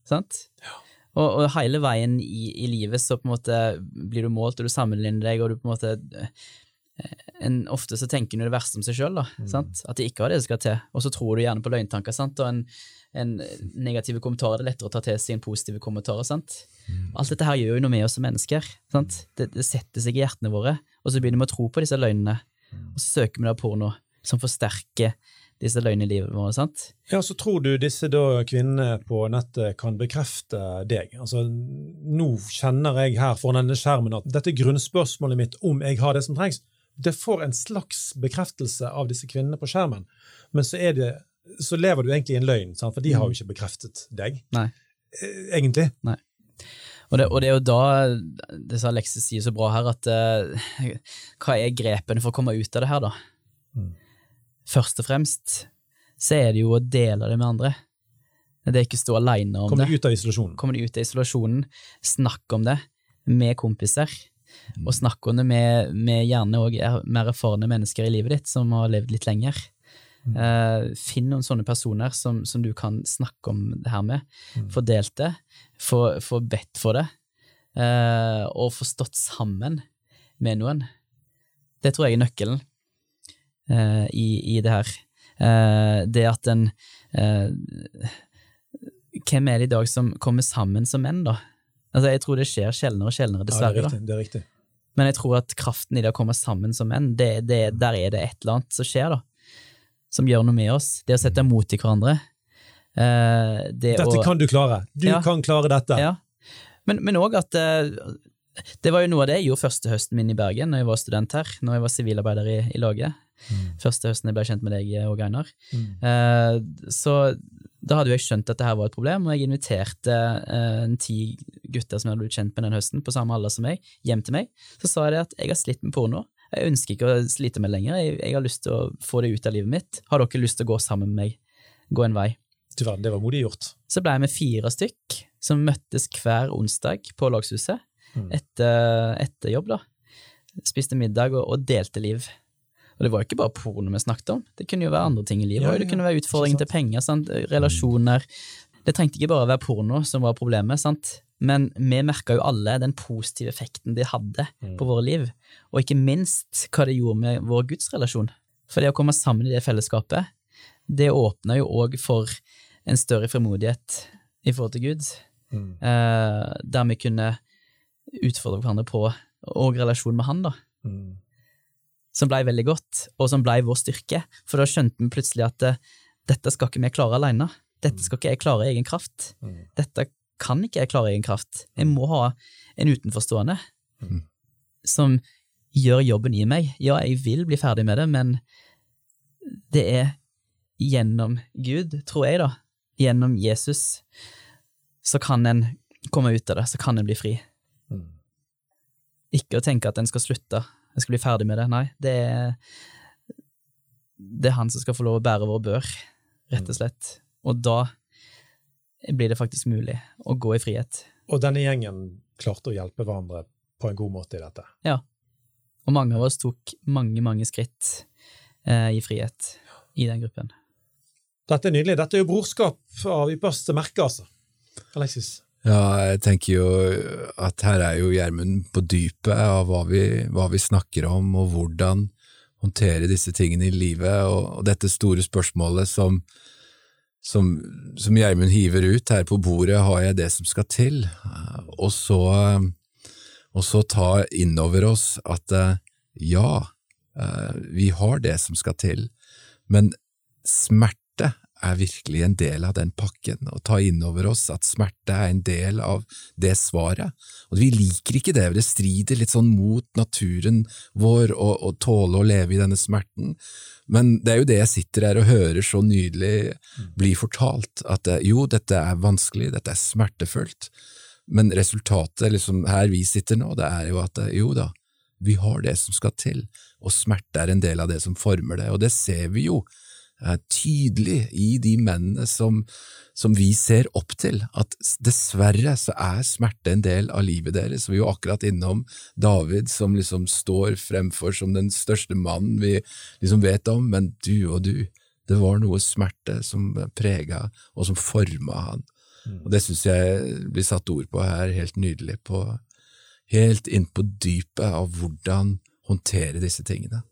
Sant? Ja. Og, og, hele veien i, i, livet så på en måte blir du målt, og du sammenligner deg, og du på en måte eh, en, Ofte så tenker du det verste om seg sjøl, mm. at de ikke har det som skal til, og så tror du gjerne på løgntanker, sant? og en, en negative kommentarer, det er lettere å ta til seg enn positive kommentarer. sant? Mm. Alt dette her gjør jo noe med oss som mennesker. sant? Det, det, setter seg i hjertene våre, og så begynner vi å tro på disse løgnene, mm. og så søker vi da porno som forsterker disse løgnene i livet vårt. sant? Ja, Så tror du disse da kvinnene på nettet kan bekrefte deg? Altså, Nå kjenner jeg her foran denne skjermen at dette grunnspørsmålet mitt om jeg har det som trengs, det får en slags bekreftelse av disse kvinnene på skjermen. Men så, er det, så lever du egentlig i en løgn, sant? for de har jo mm. ikke bekreftet deg. Nei. Eh, egentlig. Nei. Og det, og det, er jo da det sa Alexis sier så bra her, at uh, hva er grepene for å komme ut av det her, da? Mm først og fremst så er det jo å dele det med andre. Det er ikke å stå aleine om Kommer det. Kommer ut av isolasjonen. Kommer ut av isolasjonen. Snakk om det med kompiser. Mm. Og snakk om det med, med gjerne òg mer erfarne mennesker i livet ditt som har levd litt lenger. Mm. Uh, finn noen sånne personer som, som, du kan snakke om det her med. Mm. Få delt det, få, få bedt for det, uh, og få stått sammen med noen. Det tror jeg er nøkkelen uh, i, i, det her. Det at en Hvem er det i dag som kommer sammen som menn, da? Altså, Jeg tror det skjer sjeldnere og sjeldnere, dessverre. Ja, det er riktig, det er riktig. Men jeg tror at kraften i det å komme sammen som menn, det, det, der er det et eller annet som skjer, da. Som gjør noe med oss. Det å sette mot i hverandre. Eh, det Dette å- kan du klare. Du Ja. kan klare dette. Ja. Men, òg at eh, det var jo noe av det jeg gjorde første høsten min i Bergen, når jeg var student her, når jeg var sivilarbeider i, i laget. Første høsten jeg ble kjent med deg, Åge Einar. Mm. Eh, så da hadde jeg skjønt at det her var et problem, og jeg inviterte eh, ti gutter som jeg hadde blitt kjent med den høsten, på samme alder som meg, hjem til meg. Så sa jeg det at jeg har slitt med porno. Jeg ønsker ikke å slite med det lenger. Jeg, jeg har lyst til å få det ut av livet mitt. Har dere lyst til å gå sammen med meg? Gå en vei? Du verden, det var modig gjort. Så ble jeg med fire stykk som møttes hver onsdag på Lagshuset Mm. etter, etter jobb. da. Spiste middag og, og delte liv. Og det var jo ikke bare porno vi snakket om, det kunne jo være andre ting i livet. Ja, det ja, kunne være utfordringer til penger, sant? relasjoner. Det trengte ikke bare å være porno som var problemet, sant? Men vi merka jo alle den positive effekten det hadde Mm. på våre liv, og ikke minst hva det gjorde med vår gudsrelasjon. For det å komme sammen i det fellesskapet, det åpna jo òg for en større frimodighet i forhold til Gud, Mm. eh, der vi kunne utfordre hverandre på og relasjon med han, da, Mm. som blei veldig godt, og som blei vår styrke. For da skjønte vi plutselig at eh, dette skal ikke vi klare alene. Dette skal ikke jeg klare i egen kraft. Mm. Dette kan ikke jeg klare egen kraft. Jeg må ha en utenforstående Mm. som gjør jobben i meg. Ja, jeg vil bli ferdig med det, men det er gjennom Gud, tror jeg, da, gjennom Jesus, så kan en komme ut av det, så kan en bli fri. Mm. Ikke å tenke at en skal slutte, en skal bli ferdig med det. Nei, det er, det er han som skal få lov å bære vår bør, rett og slett. Og da blir det faktisk mulig å gå i frihet. Og denne gjengen klarte å hjelpe hverandre på en god måte i dette. Ja. Og mange av oss tok mange, mange skritt eh, i frihet i den gruppen. Dette er nydelig. Dette er jo brorskap av ypperste merke, altså. Alexis. Ja, jeg tenker jo at her er jo Gjermund på dypet av hva vi, hva vi snakker om, og hvordan håndtere disse tingene i livet, og, og dette store spørsmålet som som, som Gjermund hiver ut her på bordet, har jeg det som skal til? Og så, og så ta innover oss at eh, ja, eh, vi har det som skal til, men smerte er virkelig en del av den pakken, og ta inn over oss at smerte er en del av det svaret. Og vi liker ikke det, det strider litt sånn mot naturen vår å, å tåle å leve i denne smerten. Men det er jo det jeg sitter her og hører så nydelig bli fortalt, at jo, dette er vanskelig, dette er smertefullt, men resultatet liksom her vi sitter nå, det er jo at jo da, vi har det som skal til, og smerte er en del av det som former det, og det ser vi jo tydelig i de mennene som, som vi ser opp til, at dessverre så er smerte en del av livet deres. Vi er jo akkurat innom David som liksom står fremfor som den største mannen vi liksom vet om, men du og du, det var noe smerte som prega og som forma han. Og det syns jeg blir satt ord på her helt nydelig, på, helt inn på dypet av hvordan håndtere disse tingene.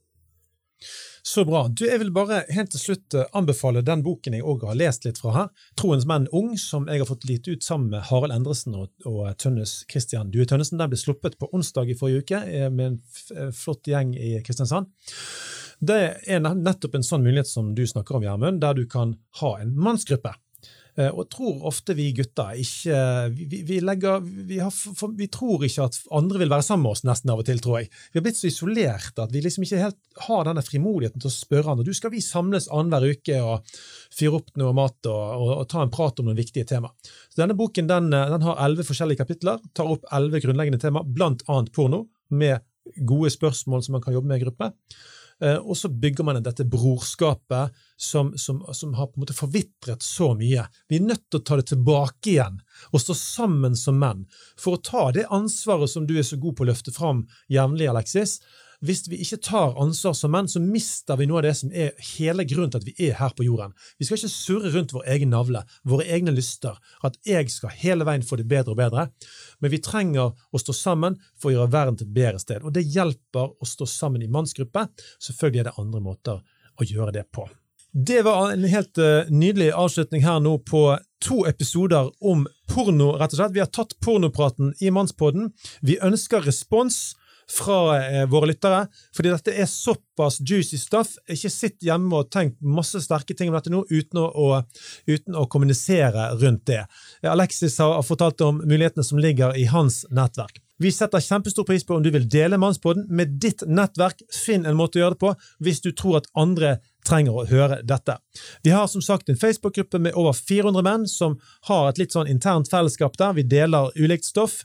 Så bra. Du, Jeg vil bare helt til slutt eh, anbefale den boken jeg òg har lest litt fra her, 'Troens menn ung', som jeg har fått gitt ut sammen med Harald Endresen og, og Tønnes Christian Due Tønnesen. Den ble sluppet på onsdag i forrige uke eh, med en eh, flott gjeng i Kristiansand. Det er nettopp en sånn mulighet som du snakker om, Gjermund, der du kan ha en mannsgruppe. Eh, Og tror ofte vi gutter ikke Vi, vi, legger vi, har, vi tror ikke at andre vil være sammen med oss, nesten av og til, tror jeg. Vi har blitt så isolert at vi liksom ikke helt har denne frimodigheten til å spørre andre. Du, skal vi samles annenhver uke og fyre opp noe mat og, og, og ta en prat om noen viktige tema? Så denne boken den, eh, den har elleve forskjellige kapitler, tar opp elleve grunnleggende tema, blant annet porno, med gode spørsmål som man kan jobbe med i gruppe. Eh, Og så bygger man dette brorskapet som, som, som har på en måte forvitret så mye. Vi er nødt til å ta det tilbake igjen og stå sammen som menn for å ta det ansvaret som du er så god på å løfte fram jevnlig, Alexis. Hvis vi ikke tar ansvar som menn, så mister vi noe av det som er hele grunnen til at vi er her på jorden. Vi skal ikke surre rundt vår egen navle, våre egne lyster, at jeg skal hele veien få det bedre og bedre. Men vi trenger å stå sammen for å gjøre verden til et bedre sted. Og det hjelper å stå sammen i mannsgruppe. Selvfølgelig er det andre måter å gjøre det på. Det var en helt eh, nydelig avslutning her nå på to episoder om porno, rett og slett. Vi har tatt pornopraten i Mannspodden. Vi ønsker respons fra eh, våre lyttere, fordi dette er såpass juicy stuff. Ikke sitt hjemme og tenk masse sterke ting om dette nå uten å, uten å kommunisere rundt det. Alexis har fortalt om mulighetene som ligger i hans nettverk. Vi setter kjempestor pris på om du vil dele Mannspodden med ditt nettverk. Finn en måte å gjøre det på hvis du tror at andre trenger å høre dette. Vi har som sagt en Facebook-gruppe med over 400 menn som har et litt sånn internt fellesskap der. Vi deler ulikt stoff.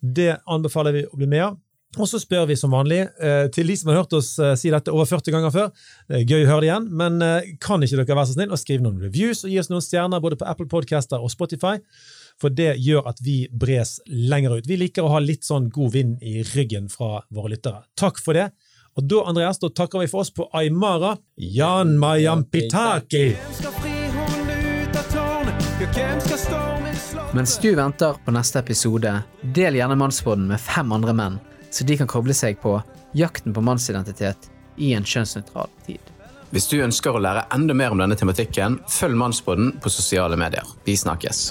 Det anbefaler vi å bli med av. Og så spør vi som vanlig, eh, til de som har hørt oss eh, si dette over 40 ganger før, gøy å høre det igjen, men eh, kan ikke dere være så snill å skrive noen reviews og gi oss noen stjerner både på Apple Podcaster og Spotify? For det gjør at vi bres lenger ut. Vi liker å ha litt sånn god vind i ryggen fra våre lyttere. Takk for det. Og da, Andreas, da takker vi for oss på Aymara. Jan Mayampitaki! Mens du venter på neste episode, del gjerne Mannsbåten med fem andre menn, så de kan koble seg på jakten på mannsidentitet i en kjønnsnøytral tid. Hvis du ønsker å lære enda mer om denne tematikken, følg Mannsbåten på sosiale medier. Vi snakkes.